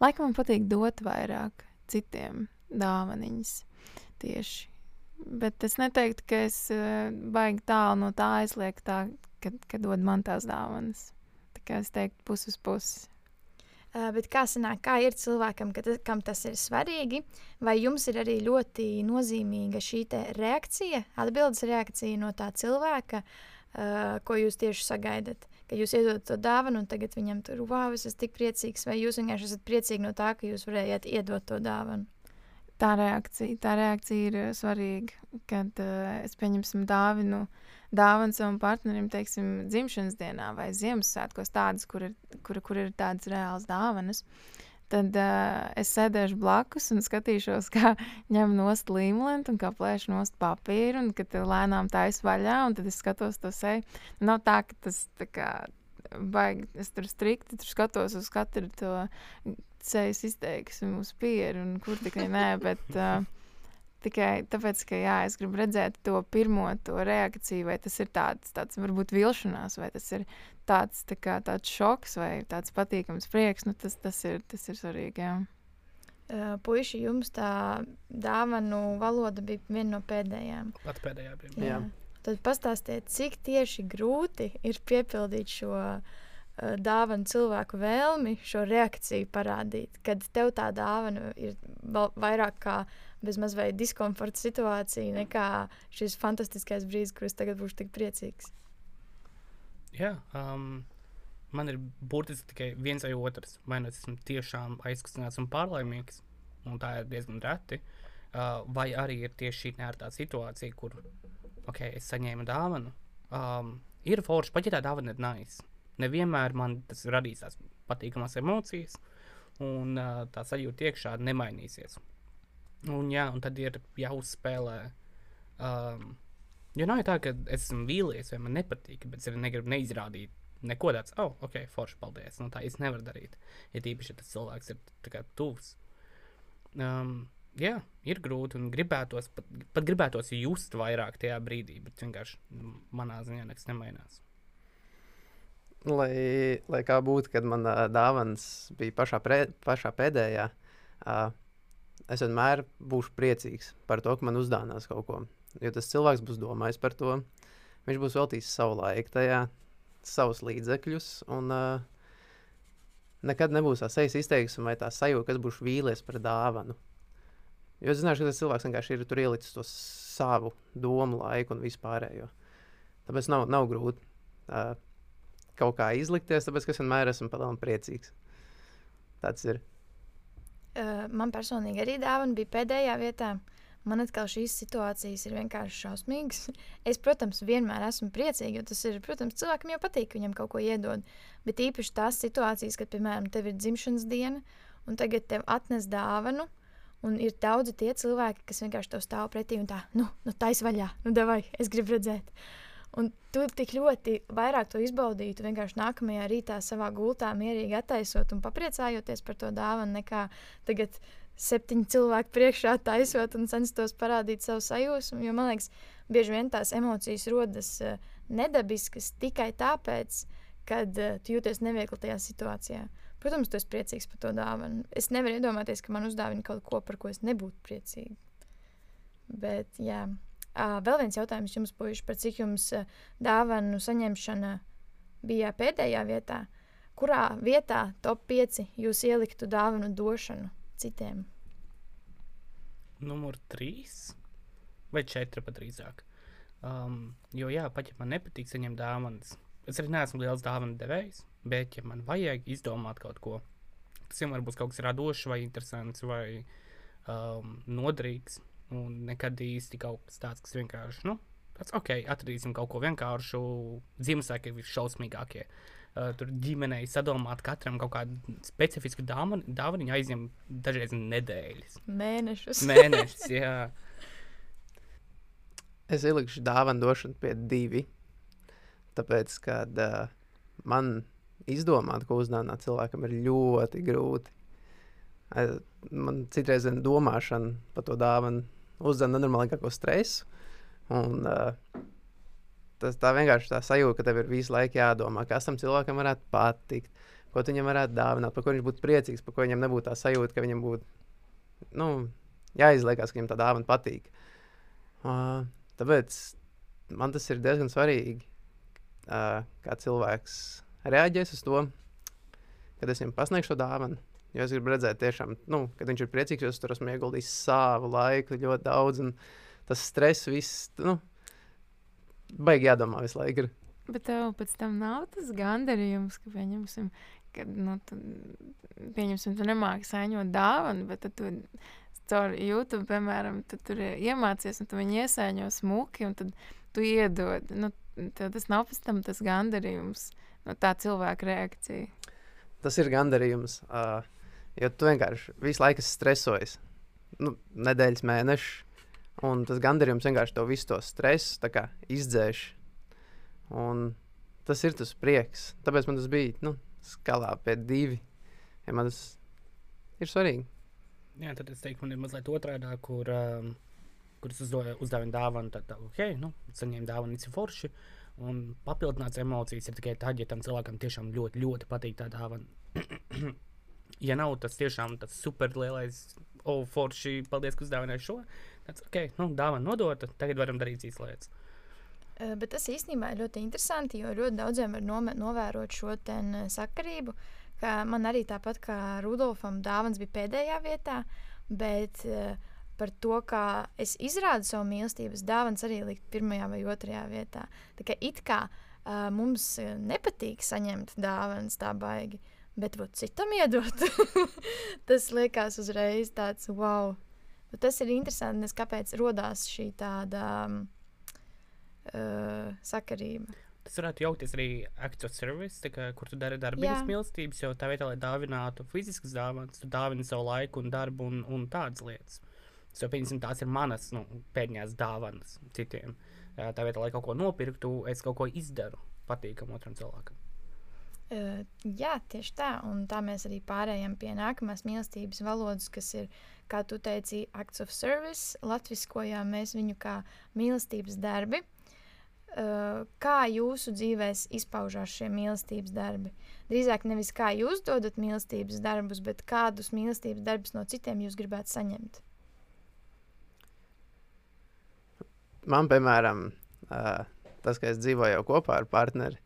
laikam man patīk dot vairāk citiem dāvaniņas tieši. Bet es neteiktu, ka es uh, baigi tālu no tā aizlieku, tā, kad, kad dod man tās dāvanas. Tā kā es teiktu, pusi uz pusi. Uh, bet kā sanāk, kā ir cilvēkam, tas, kam tas ir svarīgi, vai jums ir arī ļoti nozīmīga šī reakcija, atbildes reakcija no tā cilvēka, uh, ko jūs tieši sagaidat? Ka jūs iedodat to dāvanu, un tagad viņam tur, wow, es esmu tik priecīgs, vai jūs vienkārši esat priecīgi no tā, ka jūs varējāt iedot to dāvanu? Tā reakcija, tā reakcija ir uh, svarīga, kad uh, es pieņemsim dāvinu, dāvanu savam partnerim, teiksim, dzimšanas dienā vai Ziemassvētkos, tādas, kur ir, kur, kur ir tādas reālas dāvanas. Tad uh, es sēdēšu blakus un skatīšos, kā ņem nost līmlentu un kā plēš nost papīru, un kad lēnām taisa vaļā, un tad es skatos to seju. Nav tā, ka tas tā kā baigi, es tur strikti tur skatos uz katru to sejas izteiksmu, uz pieru, un kur tikai nē, bet uh, Tikai tāpēc, ka jā, es gribu redzēt to pirmo to reakciju, vai tas ir tāds, tāds varbūt vilšanās, vai tas ir tāds, tā kā, tāds šoks vai tāds patīkams prieks. Nu, tas, tas, ir, tas ir svarīgi. Jā. Uh, puiši, jums tā dāvanu valoda bija viena no pēdējām. Pat pēdējā bija. Jā. Jā. Tad pastāstiet, cik tieši grūti ir piepildīt šo uh, dāvanu cilvēku vēlmi, šo reakciju parādīt, kad tev tā dāvana ir vairāk kā bezmaz vai diskomforta situācija, nekā šis fantastiskais brīdis, kurus tagad būšu tik priecīgs. Jā, um, man ir burtiski tikai viens vai otrs. Vai nu es esmu tiešām aizkustināts un pārlaimīgs, un tā ir diezgan reti, uh, vai arī ir tieši šī nērtā situācija, kur okay, es saņēmu dāvanu. Um, ir forši, pat ja tā dāvana ir nice. Nevienmēr man tas radīs tās patīkamas emocijas, un tā sajūta iekšā nemainīsies. Un, jā, un tad ir jāuzspēlē. Um, jo nav tā, ka es esmu vīlies vai man nepatīk, bet es arī negribu neizrādīt neko tāds, oh, ok, forši, paldies. Nu, tā es nevaru darīt. Ja tīpaši, ja tas cilvēks ir tuvs. Um, jā, ir grūti un gribētos, pat, pat gribētos just vairāk tajā brīdī, bet vienkārši manā ziņā nekas nemainās. Lai, lai kā būtu, kad man uh, dāvāns bija pašā, pre, pašā pēdējā, uh, es vienmēr būšu priecīgs par to, ka man uzdāvinās kaut ko. Jo tas cilvēks būs domājis par to, viņš būs veltījis savu laiku tajā, savus līdzekļus. Un, uh, nekad nebūs tā sejas izteiksme vai tā sajūta, kas būs vīlies par dāvanu. Jo es zināšu, ka tas cilvēks vienkārši ir tur ielicis to savu domu laiku un vispārējo. Tāpēc nav, nav grūti uh, kaut kā izlikties, tāpēc es vienmēr esmu palielinājums priecīgs. Tāds ir. Man personīgi arī dāvana bija pēdējā vietā. Man atkal šīs situācijas ir vienkārši šausmīgas. Es, protams, vienmēr esmu priecīga, jo tas ir, protams, cilvēkam jau patīk, viņam kaut ko iedod. Bet īpaši tās situācijas, kad, piemēram, tev ir dzimšanas diena, un tagad tev atnes dāvanu, Un ir daudzi tie cilvēki, kas vienkārši stāv pretī un tā, nu, nu taisa vaļā, nu, devai, es gribu redzēt. Un tu tik ļoti vairāk to izbaudītu, vienkārši nākamajā rītā savā gultā mierīgi attaisot un papriecājoties par to dāvanu, nekā tagad septiņu cilvēku priekšā taisot un censtos parādīt savu sajūsmu. Jo man liekas, bieži vien tās emocijas rodas uh, nedabiskas tikai tāpēc, kad uh, tu jūties neviegli tajā situācijā. Protams, tu esi priecīgs par to dāvanu. Es nevaru iedomāties, ka man uzdāvina kaut ko, par ko es nebūtu priecīga. Bet, jā. Uh, vēl viens jautājums jums, puiši, par cik jums dāvanu saņemšana bija pēdējā vietā. Kurā vietā top 5 jūs ieliktu dāvanu došanu citiem? Numur 3 vai 4 pat drīzāk. Um, jo, jā, pat ja man nepatīk saņemt dāvanas, es arī neesmu liels dāvanu devējs. Bet, ja man vajag izdomāt kaut ko, tas vienmēr būs kaut kas radošs, vai interesants, vai um, noderīgs. Un nekad īsti kaut kas tāds, kas vienkārši, nu, tāds, ok, atradīsim kaut ko vienkāršu. Ziemassvētki ir šausmīgākie. Uh, tur ģimenei sadomāt katram kaut kādu specifisku dāvanu aizņem dažreiz nedēļas. Mēnešus. Mēnešus, jā. Es ielikšu dāvanu došanu pie divi. Tāpēc, kad uh, man izdomāt, ko uzdāvināt cilvēkam, ir ļoti grūti. Man citreiz ir domāšana par to dāvanu, uzdevuma nenormālāko stresu. Un, uh, tas tā vienkārši tā sajūta, ka tev ir visu laiku jādomā, kas tam cilvēkam varētu patikt, ko viņam varētu dāvināt, par ko viņš būtu priecīgs, par ko viņam nebūtu tā sajūta, ka viņam būtu nu, jāizliekas, ka viņam tā dāvana patīk. Uh, tāpēc man tas ir diezgan svarīgi, uh, kā cilvēks reaģēs uz to, kad es viņam pasniegšu šo dāvanu. Jo es gribu redzēt, tiešām, nu, kad viņš ir priecīgs, jo es tur esmu ieguldījis savu laiku ļoti daudz. Tas stress, viss, nu, baigi jādomā visu laiku. Ir. Bet tev pēc tam nav tas gandarījums, ka pieņemsim, ka, nu, tu, pieņemsim, tu nemāki saņot dāvanu, bet tu caur YouTube, piemēram, tu tur iemācies, un tu viņu iesaiņo smuki, un tad tu iedod. Nu, tas nav pēc tam tas gandarījums. Nu, tā cilvēka reakcija. Tas ir gandarījums. Uh, jo tu vienkārši visu laiku stresojies. Nu, nedēļas, mēneši. Un tas gandarījums vienkārši to visu to stresu izdzēš. Un tas ir tas prieks. Tāpēc man tas bija nu, skalā pie divi. Ja man tas ir svarīgi. Jā, tad es teiktu, man ir mazliet otrādi, kur, um, kur es uzdāvinu dāvanu. Tad, ok, nu, saņēmu dāvanu, ir forši. Uh, Un papildināts emocijas ir tikai tad, ja tam cilvēkam tiešām ļoti, ļoti patīk tā dāvana. ja nav tas tiešām tas superlielais, oh, forši, paldies, ka uzdāvināji šo. Tad, ok, nu, dāvana nodota, tagad varam darīt cīs lietas. Uh, bet tas īstenībā ir ļoti interesanti, jo ļoti daudziem var novērot šo sakarību. Man arī tāpat kā Rudolfam, dāvāns bija pēdējā vietā, bet uh, par to, kā es izrādu savu mīlestības dāvanu, arī likt pirmajā vai otrajā vietā. Tā kā it kā uh, mums uh, nepatīk saņemt dāvanas tā baigi, bet vot citam iedot. tas liekas uzreiz tāds wow. Bet tas ir interesanti, nes kāpēc radās šī tāda um, uh, sakarība. Tas varētu jaukties arī acts of service, kā, kur tu dari darbības mīlestības, jo tā vietā, lai dāvinātu fiziskas dāvanas, tu dāvini savu laiku un darbu un, un tādas lietas. So, pieņemsim, tās ir manas nu, pēdējās dāvanas citiem. Tā vietā, lai kaut ko nopirktu, es kaut ko izdaru patīkamu otram cilvēkam. Uh, jā, tieši tā. Un tā mēs arī pārējām pie nākamās mīlestības valodas, kas ir, kā tu teici, acts of service. Latviskojām mēs viņu kā mīlestības darbi. Uh, kā jūsu dzīvēs izpaužās šie mīlestības darbi? Drīzāk nevis kā jūs dodat mīlestības darbus, bet kādus mīlestības darbus no citiem jūs gribētu saņemt. Man, piemēram, uh, tas, ka es dzīvoju kopā ar partneri,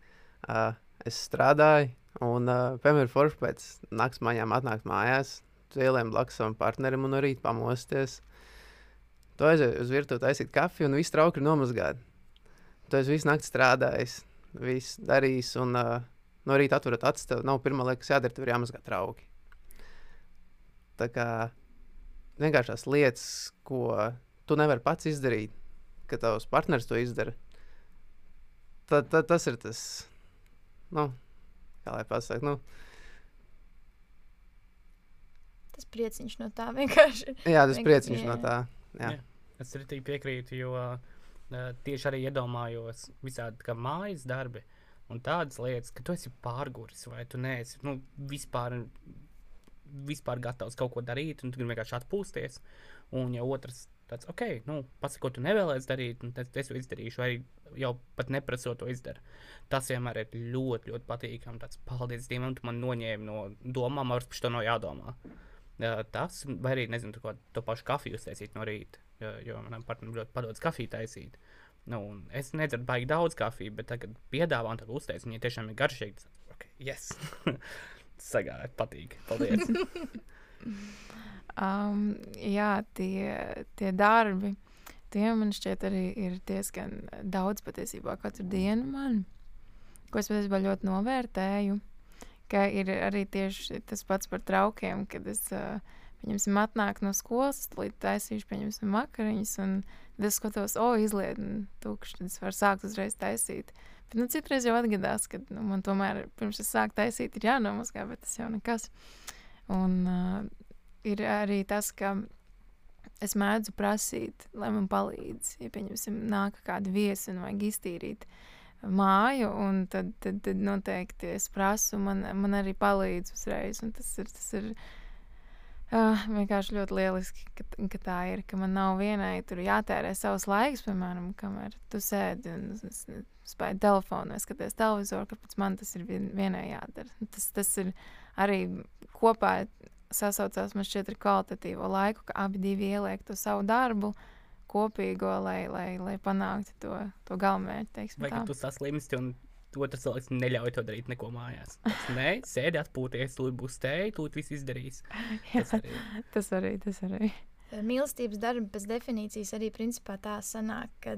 uh, es strādāju, un, uh, piemēram, forši pēc naktas maņām atnākt mājās, ieliem blakus savam partnerim un rīta pamosties. Tu aizēji uz virtuvi taisīt kafiju, un viss trauki ir nomazgāti. Tu esi visu nakti strādājis, viss darījis, un uh, no rīta atverat acis, tev nav pirmā lieta, kas jādara, tev ir jāmazgā trauki. Tā kā vienkāršās lietas, ko tu nevari pats izdarīt, ka tavs partneris to izdara. Tad, tad tas ir tas, nu, kā lai pasakā, nu, Tas prieciņš no tā vienkārši. jā, tas prieciņš jā, no tā. Jā. Jā. Es arī piekrītu, jo uh, tieši arī iedomājos visādi kā mājas darbi un tādas lietas, ka tu esi pārguris vai tu neesi nu, vispār, vispār gatavs kaut ko darīt, un tu gribi vienkārši atpūsties. Un ja otrs tāds, ok, nu, pasaka, ko tu nevēlies darīt, un tad es to izdarīšu, vai jau pat neprasot to izdarīt. Tas vienmēr ir ļoti, ļoti patīkami. Tāds, paldies Dievam, tu man noņēmi no domām, ar to nav jādomā. Jā, tas, vai arī, nezinu, to, to pašu kafiju uztaisīt no rīta, jo, manam partnerim ļoti padodas kafiju taisīt. Nu, es nedzeru baigi daudz kafijas, bet tagad piedāvā un uztaisīt, viņa tiešām ir garšīga. tas, Ok, yes! Sagāja, patīk. Paldies! Um, jā, tie, tie darbi, tie man šķiet arī ir diezgan daudz patiesībā katru dienu man, ko es patiesībā ļoti novērtēju, ka ir arī tieši tas pats par traukiem, kad es, uh, pieņemsim, atnāku no skolas, līdz taisīšu, pieņemsim, vakariņas, un tad es skatos, o, izliet, un tukšs, tad es varu sākt uzreiz taisīt. Bet, nu, citreiz jau atgadās, ka nu, man tomēr pirms es sāku taisīt, ir jānomazgā, bet tas jau nekas. Un uh, ir arī tas, ka es mēdzu prasīt, lai man palīdz. Ja, pieņemsim, nāk kāda viesa un vajag iztīrīt māju, un tad, tad, tad noteikti es prasu, man, man arī palīdz uzreiz. Tas ir, tas ir uh, vienkārši ļoti lieliski, ka, ka tā ir. Ka man nav vienai tur jātērē savs laiks, piemēram, kamēr tu sēdi un s- s- spēj telefonu vai skaties televizoru, kāpēc man tas ir vien, vienai jādara. Tas, tas ir arī kopā sasaucās man šķiet ar kvalitatīvo laiku, ka abi divi ieliek to savu darbu kopīgo, lai, lai, lai panāktu to, to teiksim Vai tu saslimsti un otrs cilvēks neļauj to darīt neko mājās? Tas, Nē, sēdi atpūties, tūlīt būs tēja, tūlīt viss izdarīs. Tas arī. Tas arī, tas arī. Eh, Mīlestības darbi pēc definīcijas arī principā tā sanāk, ka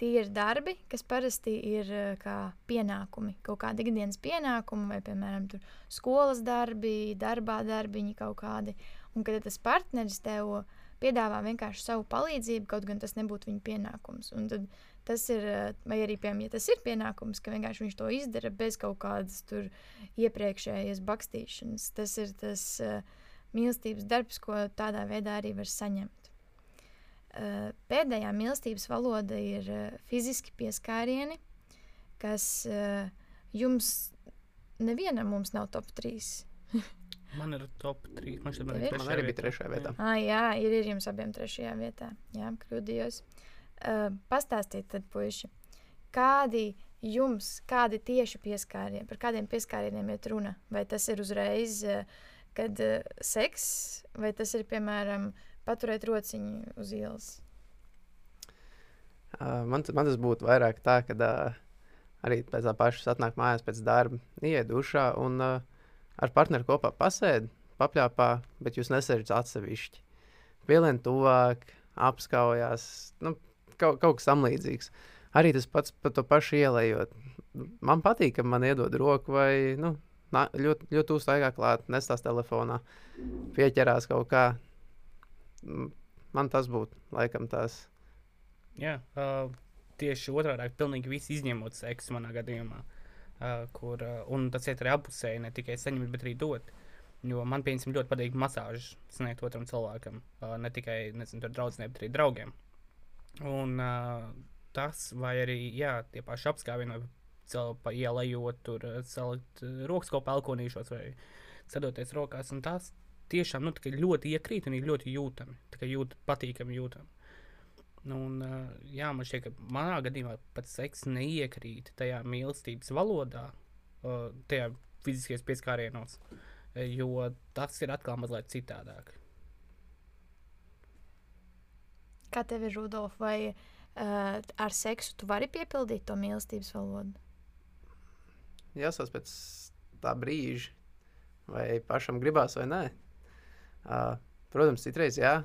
tie ir darbi, kas parasti ir eh, kā pienākumi, kaut kādi ikdienas pienākumi, vai, piemēram, skolas darbi, darbā darbiņi kaut kādi. Un kad tas partneris tev piedāvā vienkārši savu palīdzību, kaut gan tas nebūtu viņa pienākums. Un tad tas ir, eh, vai arī, piemēram, ja tas ir pienākums, ka vienkārši viņš to izdara bez kaut kādas tur iepriekšējas bakstīšanas, tas ir tas. Uh, mīlestības darbs, ko tādā veidā arī var saņemt. Uh, Pēdējā mīlestības valoda ir uh, fiziski pieskārieni, kas uh, jums nevienam mums nav top 3. Man ir top 3. Man, šķiet, man, ir ir? Man arī bija trešajā vietā. Ah, jā, ir, ir jums abiem trešajā vietā. Jā, kļūdījos. Uh, pastāstiet, tad, puiši, kādi jums, kādi tieši pieskārieni, par kādiem pieskārieniem iet runa? Vai tas ir uzreiz, uh, kad uh, seks, vai tas ir, piemēram, paturēt rociņu uz ielas? Uh, man, man tas būtu vairāk tā, ka uh, arī pēc tā paša atnāk mājās pēc darba, iet dušā un uh, ar partneri kopā pasēdi, papļāpā, bet jūs nesēžat atsevišķi. Pielien tuvāk, apskaujās, nu, kaut, kaut kas tam līdzīgs. Arī tas pats par to pašu ielējot. man patīk, ka man iedod roku vai nu, nā, ļoti, ļoti uztaigā klāt, nestās telefonā, pieķerās kaut kā. Man tas būtu laikam tās. Jā, uh, tieši otrādi - pilnīgi viss izņemot seksu manā gadījumā. Uh, kur, uh, un tas iet arī apusēji, ne tikai saņemt, bet arī dot. Jo man, piemēram, ļoti patīk masāžas sniegt otram cilvēkam. Uh, ne tikai draugiem, bet arī draugiem. Un uh, tas, vai arī jā, tie paši apskāvieni, vai cel pa ielējot, tur uh, celt uh, rokas kopā elkonīšos vai sadoties rokās. Un tas tiešām nu, ļoti iekrīt un ir ļoti jūtami. Jūt, patīkami jūtami. Nu, Un, uh, jā, man šķiet, ka manā gadījumā pat seks neiekrīt tajā mīlestības valodā, tajā fiziskajos pieskārienos, eh, jo tas ir atkal mazliet citādāk. Kā tev ir, Rudolf, vai uh, ar seksu tu vari piepildīt to mīlestības valodu? Jāsaka, pēc tā brīža, vai pašam gribās vai nē. Uh, protams, citreiz jā,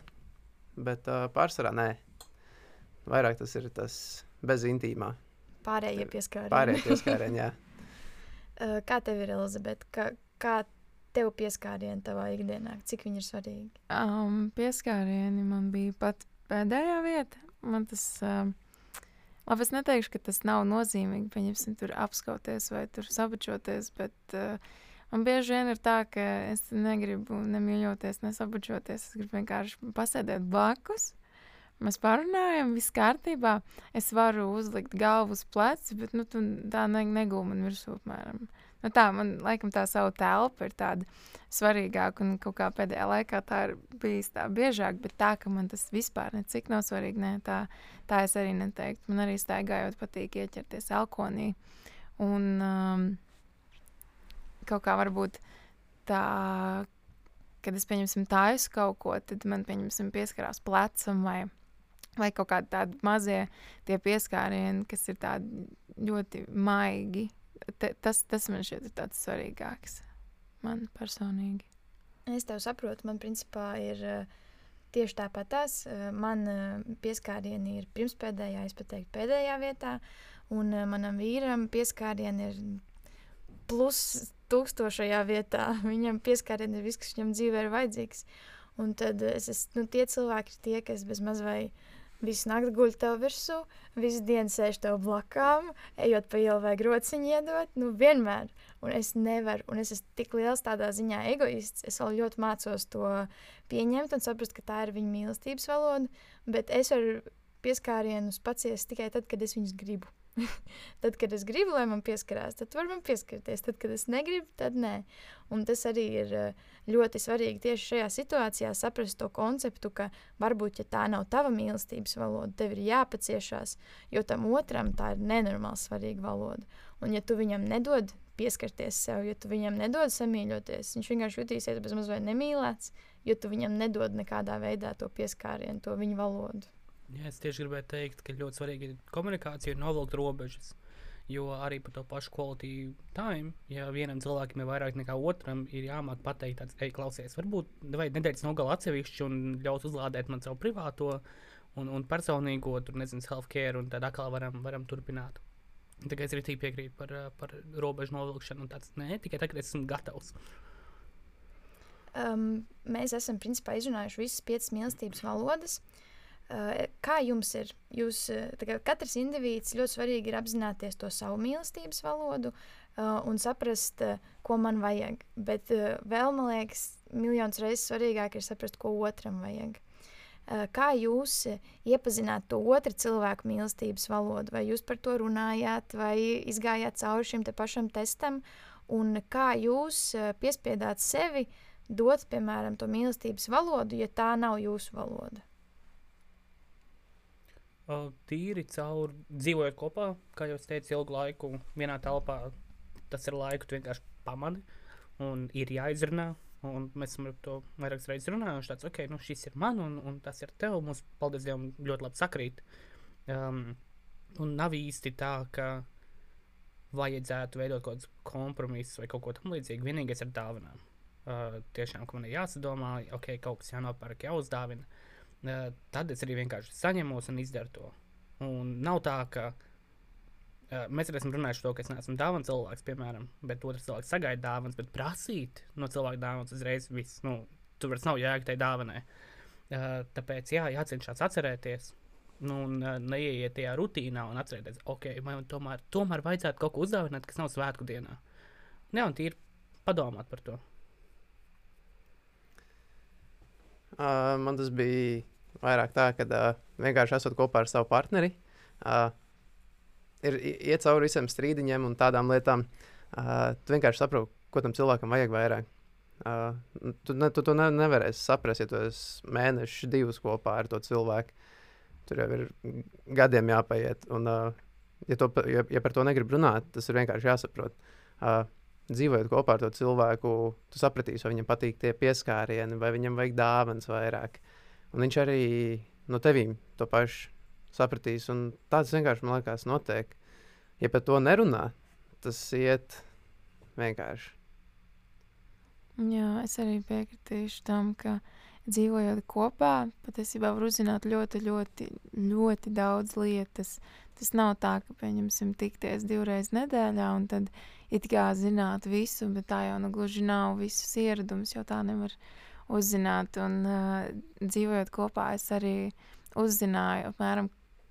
bet uh, pārsvarā nē. Vairāk tas ir tas bez intīmā. Pārējie pieskārieni. Pārējie pieskārieni, jā. Uh, kā tev ir, Elizabete? Kā, kā tev pieskārieni tavā ikdienā? Cik viņi ir svarīgi? Um, pieskārieni man bija pat pēdējā vieta. Man tas, um, labi, es neteikšu, ka tas nav nozīmīgi, pieņemsim, tur apskauties vai tur sabučoties, bet uh, man bieži vien ir tā, ka es negribu nemīļoties, nesabučoties. Es gribu vienkārši pasēdēt blakus. Mēs parunājam, viss kārtībā. Es varu uzlikt galvu uz pleca, bet nu, tā ne, negūma man virsū. Apmēram. Nu, tā man laikam tā savu telpu ir tāda svarīgāka, un kaut kā pēdējā laikā tā ir bijis tā biežāk, bet tā, ka man tas vispār necik nav svarīgi, ne, tā, tā es arī neteiktu. Man arī staigājot patīk ieķerties alkonī. Un um, kaut kā varbūt tā, kad es pieņemsim taisu kaut ko, tad man pieņemsim pieskarās plecam vai vai kaut kādi tādi mazie pieskārieni, kas ir tādi ļoti maigi. Te, tas, tas man šķiet ir tāds svarīgāks man personīgi. Es tev saprotu, man principā ir uh, tieši tāpat tās. Uh, man uh, pieskārieni ir pirmspēdējā, es pat teiktu, pēdējā vietā, un manam vīram pieskārieni ir plus tūkstošajā vietā. Viņam pieskārieni ir viss, kas viņam dzīvē ir vajadzīgs. Un tad es esmu, nu, tie cilvēki tie, kas bez maz vai uh, Visu nakti guļ tev virsū, visu dienu sēž tev blakām, ejot pa ielu vai grociņu iedot. Nu, vienmēr. Un es nevaru, un es esmu tik liels tādā ziņā egoists. Es vēl ļoti mācos to pieņemt un saprast, ka tā ir viņa mīlestības valoda. Bet es varu pieskārienus paciest tikai tad, kad es viņus gribu. tad, kad es gribu, lai man pieskarās, tad var man pieskarties. Tad, kad es negribu, tad nē. Un tas arī ir eh, ļoti svarīgi tieši šajā situācijā saprast to konceptu, ka varbūt, ja tā nav tava mīlestības valoda, tev ir jāpaciešās, jo tam otram tā ir nenormāli svarīga valoda. Un ja tu viņam nedod pieskarties sev, ja tu viņam nedod samīļoties, viņš vienkārši jutīsies bez mazliet nemīlēts, jo tu viņam nedod nekādā veidā to pieskārienu, to viņa valodu. Jā, es tieši gribēju teikt, ka ļoti svarīgi ir komunikācija un novilkt robežas. Jo arī par to pašu quality time, ja vienam cilvēkam ir vairāk nekā otram, ir jāmāk pateikt, tāds, ej, klausies, varbūt nedēļas nogalē atsevišķi un ļaus uzlādēt man savu privāto un, un personīgo, tur nezinu, self-care, un tad atkal varam, varam turpināt. Tikai es arī piekrītu par, par robežu novilkšanu, un tāds ne tikai tagad, esmu gatavs. Um, mēs esam principā izrunājuši visas piecas mīlestības valodas. Uh, kā jums ir? Jūs, eh, katrs indivīds ļoti svarīgi ir apzināties to savu mīlestības valodu uh, un saprast, ko man vajag. Bet vēl, man liekas, miljonus reizes svarīgāk ir saprast, ko otram vajag. Kā jūs iepazināt to otru cilvēku mīlestības valodu? Vai jūs par to runājāt, vai izgājāt cauri šim te pašam testam? Un kā jūs piespiedāt sevi dot, piemēram, to mīlestības valodu, ja tā nav jūsu valoda? Tīri caur dzīvojot kopā, kā jau teicu, ilgu laiku vienā telpā. Tas ir laiku, tu vienkārši pamani un ir jāizrunā. Un mēs esam par to vairākas reizes runājuši. Tāds, ok, nu šis ir man un, un tas ir tev. Mums, paldies Dievam, ļoti labi sakrīt. Um, un nav īsti tā, ka vajadzētu veidot kaut kādus kompromisus vai kaut ko tamlīdzīgu. Vienīgais ir dāvinām. Uh, tiešām, ka man ir jāsadomā, ok, kaut kas jānopērk, jāuzdāvina. Tad es arī vienkārši saņemos un izdaru to. Un nav tā, ka mēs arī esam runājuši par to, ka es neesmu dāvana cilvēks, piemēram, bet otrs cilvēks sagaida dāvanas, bet prasīt no cilvēka dāvanas uzreiz viss. Nu, tur vairs nav jēga tai dāvanai. Tāpēc jā, jācenšas atcerēties. Nu, un neieiet tajā rutīnā un atcerēties, ok, man tomēr, tomēr vajadzētu kaut ko uzdāvināt, kas nav svētku dienā. Jā, un tīri padomāt par to. Uh, man tas bija vairāk tā, ka uh, vienkārši esot kopā ar savu partneri, uh, ir iet cauri visiem strīdiņiem un tādām lietām. Uh, tu vienkārši saproti, ko tam cilvēkam vajag vairāk. Uh, tu, ne, tu to ne, nevarēsi saprast, ja tu esi mēneši, divus kopā ar to cilvēku. Tur jau ir gadiem jāpaiet. Un, uh, ja, to, ja, ja par to negrib runāt, tas ir vienkārši jāsaprot. Uh, dzīvojot kopā ar to cilvēku, tu sapratīsi, vai viņam patīk tie pieskārieni, vai viņam vajag dāvāns vairāk. Un viņš arī no tevīm to pašu sapratīs. Un tāds vienkārši man liekas, notiek. Ja par to nerunā, tas iet vienkārši. Jā, es arī piekritīšu tam, ka dzīvojot kopā, patiesībā var uzzināt ļoti, ļoti, ļoti daudz lietas. Tas nav tā, ka, pieņemsim, tikties divreiz nedēļā un tad it kā zināt visu, bet tā jau nu gluži nav visus ieradumus, jau tā nevar uzzināt. Un uh, dzīvojot kopā, es arī uzzināju apmēram,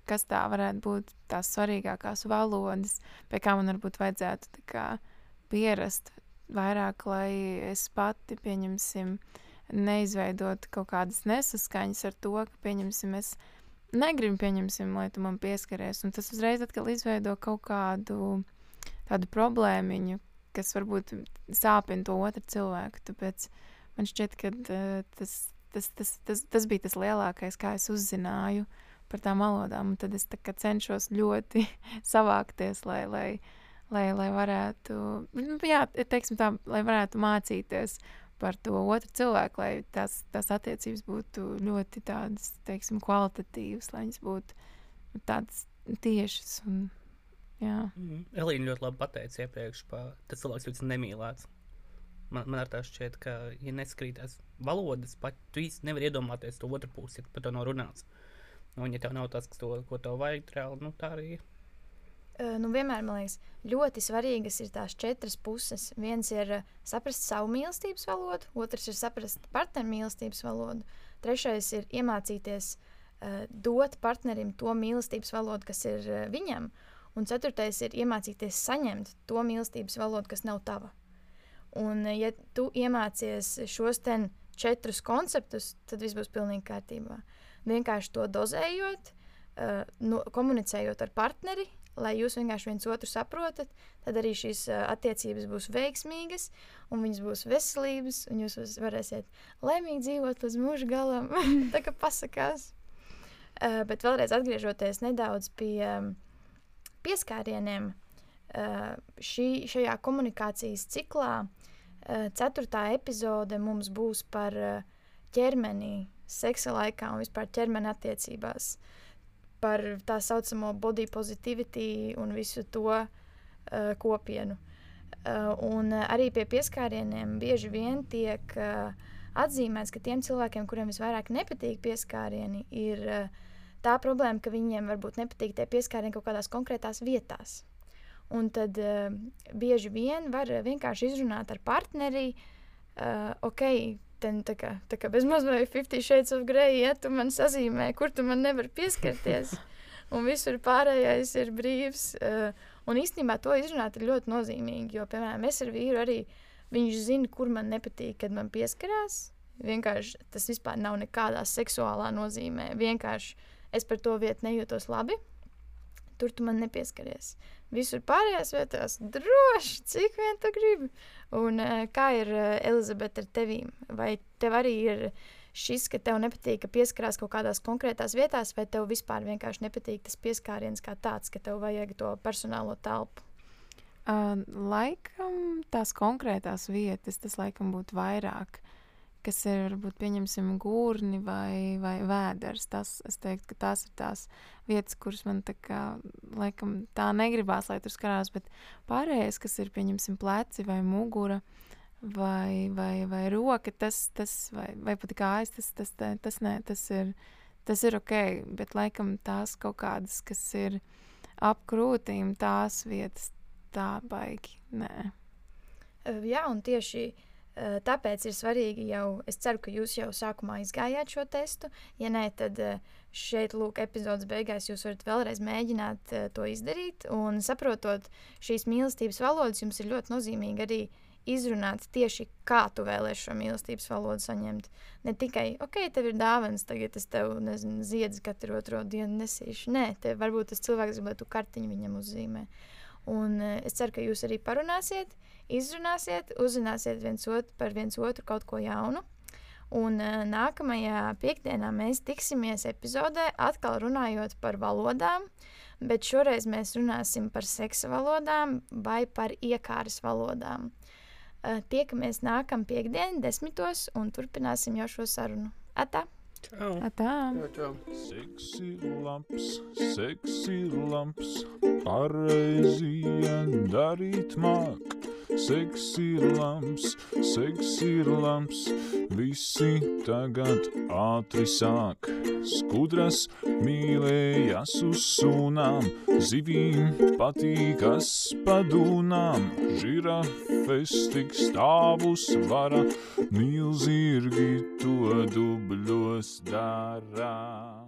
kas tā varētu būt tās svarīgākās valodas, pie kā man varbūt vajadzētu kā pierast vairāk, lai es pati, pieņemsim, neizveidot kaut kādas nesaskaņas ar to, ka, pieņemsim, es negribu, pieņemsim, lai tu man pieskaries. Un tas uzreiz atkal izveido kaut kādu tādu problēmiņu, kas varbūt sāpina to otru cilvēku. Tāpēc man šķiet, ka uh, tas, tas, tas, tas, tas bija tas lielākais, kā es uzzināju par tām valodām. Tad es cenšos ļoti savākties, lai, lai, lai, lai varētu, nu, jā, tā, lai varētu mācīties par to otru cilvēku, lai tās, tās attiecības būtu ļoti tādas, teiksim, kvalitatīvas, lai viņas būtu tādas tiešas. Un, jā. Mm. Elīna ļoti labi pateica iepriekš, ka tas cilvēks jūtas nemīlēts. Man, man ar tā šķiet, ka, ja neskrītās valodas, pat tu īsti nevari iedomāties to otru pusi, ja par to nav runāts. Un, ja tev nav tas, to, ko tev vajag, reāli, nu, tā arī ir. Nu, vienmēr man liekas, ļoti svarīgas ir tās četras puses. Viens ir saprast savu mīlestības valodu, otrs ir saprast partneru mīlestības valodu, trešais ir iemācīties uh, dot partnerim to mīlestības valodu, kas ir uh, viņam, un ceturtais ir iemācīties saņemt to mīlestības valodu, kas nav tava. Un, uh, ja tu iemācies šos četrus konceptus, tad viss būs pilnīgi kārtībā. Vienkārši to dozējot, uh, nu, komunicējot ar partneri, lai jūs vienkārši viens otru saprotat, tad arī šīs uh, attiecības būs veiksmīgas, un viņas būs veselības, un jūs varēsiet laimīgi dzīvot līdz mūža galam. Tā kā pasakās. Uh, bet vēlreiz atgriežoties nedaudz pie um, pieskārieniem, uh, šī, šajā komunikācijas ciklā, ceturtā epizode mums būs par uh, ķermeni, seksa laikā un vispār ķermeni attiecībās par tā saucamo body positivity un visu to uh, kopienu. Uh, un arī pie pieskārieniem bieži vien tiek uh, atzīmēts, ka tiem cilvēkiem, kuriem visvairāk nepatīk pieskārieni, ir uh, tā problēma, ka viņiem varbūt nepatīk tie pieskārieni kaut kādās konkrētās vietās. Un tad uh, bieži vien var vienkārši izrunāt ar partneri, uh, ok, ten, tā kā, tā kā bez mazliet 50 shades of grey, ja tu man sazīmē, kur tu man nevari pieskarties, un visur pārējais ir brīvs. Uh, un īstenībā to izrunāt ir ļoti nozīmīgi, jo, piemēram, es ar vīru arī, viņš zina, kur man nepatīk, kad man pieskarās. Vienkārši tas vispār nav nekādā seksuālā nozīmē. Vienkārši es par to vietu nejūtos labi. Tur tu man nepieskaries. Visur pārējās vietās droši, cik vien tu gribi. Un uh, kā ir uh, Elizabete ar tevīm? Vai tev arī ir šis, ka tev nepatīk, ka pieskarās kaut kādās konkrētās vietās, vai tev vispār vienkārši nepatīk tas pieskāriens kā tāds, ka tev vajag to personālo telpu? Uh, laikam tās konkrētās vietas, tas laikam būtu vairāk, kas ir varbūt pieņemsim gūrni vai, vai vēders. Tas, es teiktu, ka tās ir tās vietas, kuras man tā kā, laikam tā negribās, lai tur skarās, bet pārējais, kas ir pieņemsim pleci vai mugura vai, vai, vai roka, tas, tas vai, vai pat kājas, tas, tas, tas, tas, ne, tas, ir, tas ir ok, bet laikam tās kaut kādas, kas ir ap krūtīm tās vietas tā baigi. Nē. Jā, un tieši uh, tāpēc ir svarīgi jau, es ceru, ka jūs jau sākumā izgājāt šo testu. Ja nē, tad šeit, lūk, epizodes beigās jūs varat vēlreiz mēģināt to izdarīt. Un saprotot šīs mīlestības valodas, jums ir ļoti nozīmīgi arī izrunāt tieši, kā tu vēlēsies šo mīlestības valodu saņemt. Ne tikai, ok, tev ir dāvāns, tagad es tev nezinu, ziedzu katru otro dienu nesīšu. Nē, te varbūt tas cilvēks grib, lai tu kartiņu viņam uzzīmē. Un es ceru, ka jūs arī parunāsiet, izrunāsiet, uzzināsiet viens otru par viens otru kaut ko jaunu. Un uh, nākamajā piekdienā mēs tiksimies epizodē, atkal runājot par valodām, bet šoreiz mēs runāsim par seksa valodām vai par iekāras valodām. Uh, tiekamies nākamā piekdiena, desmitos, un turpināsim jau šo sarunu. Atā! Čau! Atā. Čau, čau. Seks ir labs, seks ir labs, pareizi darīt māk. Seks ir labs, seks ir labs, visi tagad ātri sāk. Skudras mīlējas uz sūnām, zivīm patīkas padūnām, žirafes tik stāvus vara, milzirgi to dubļos dara.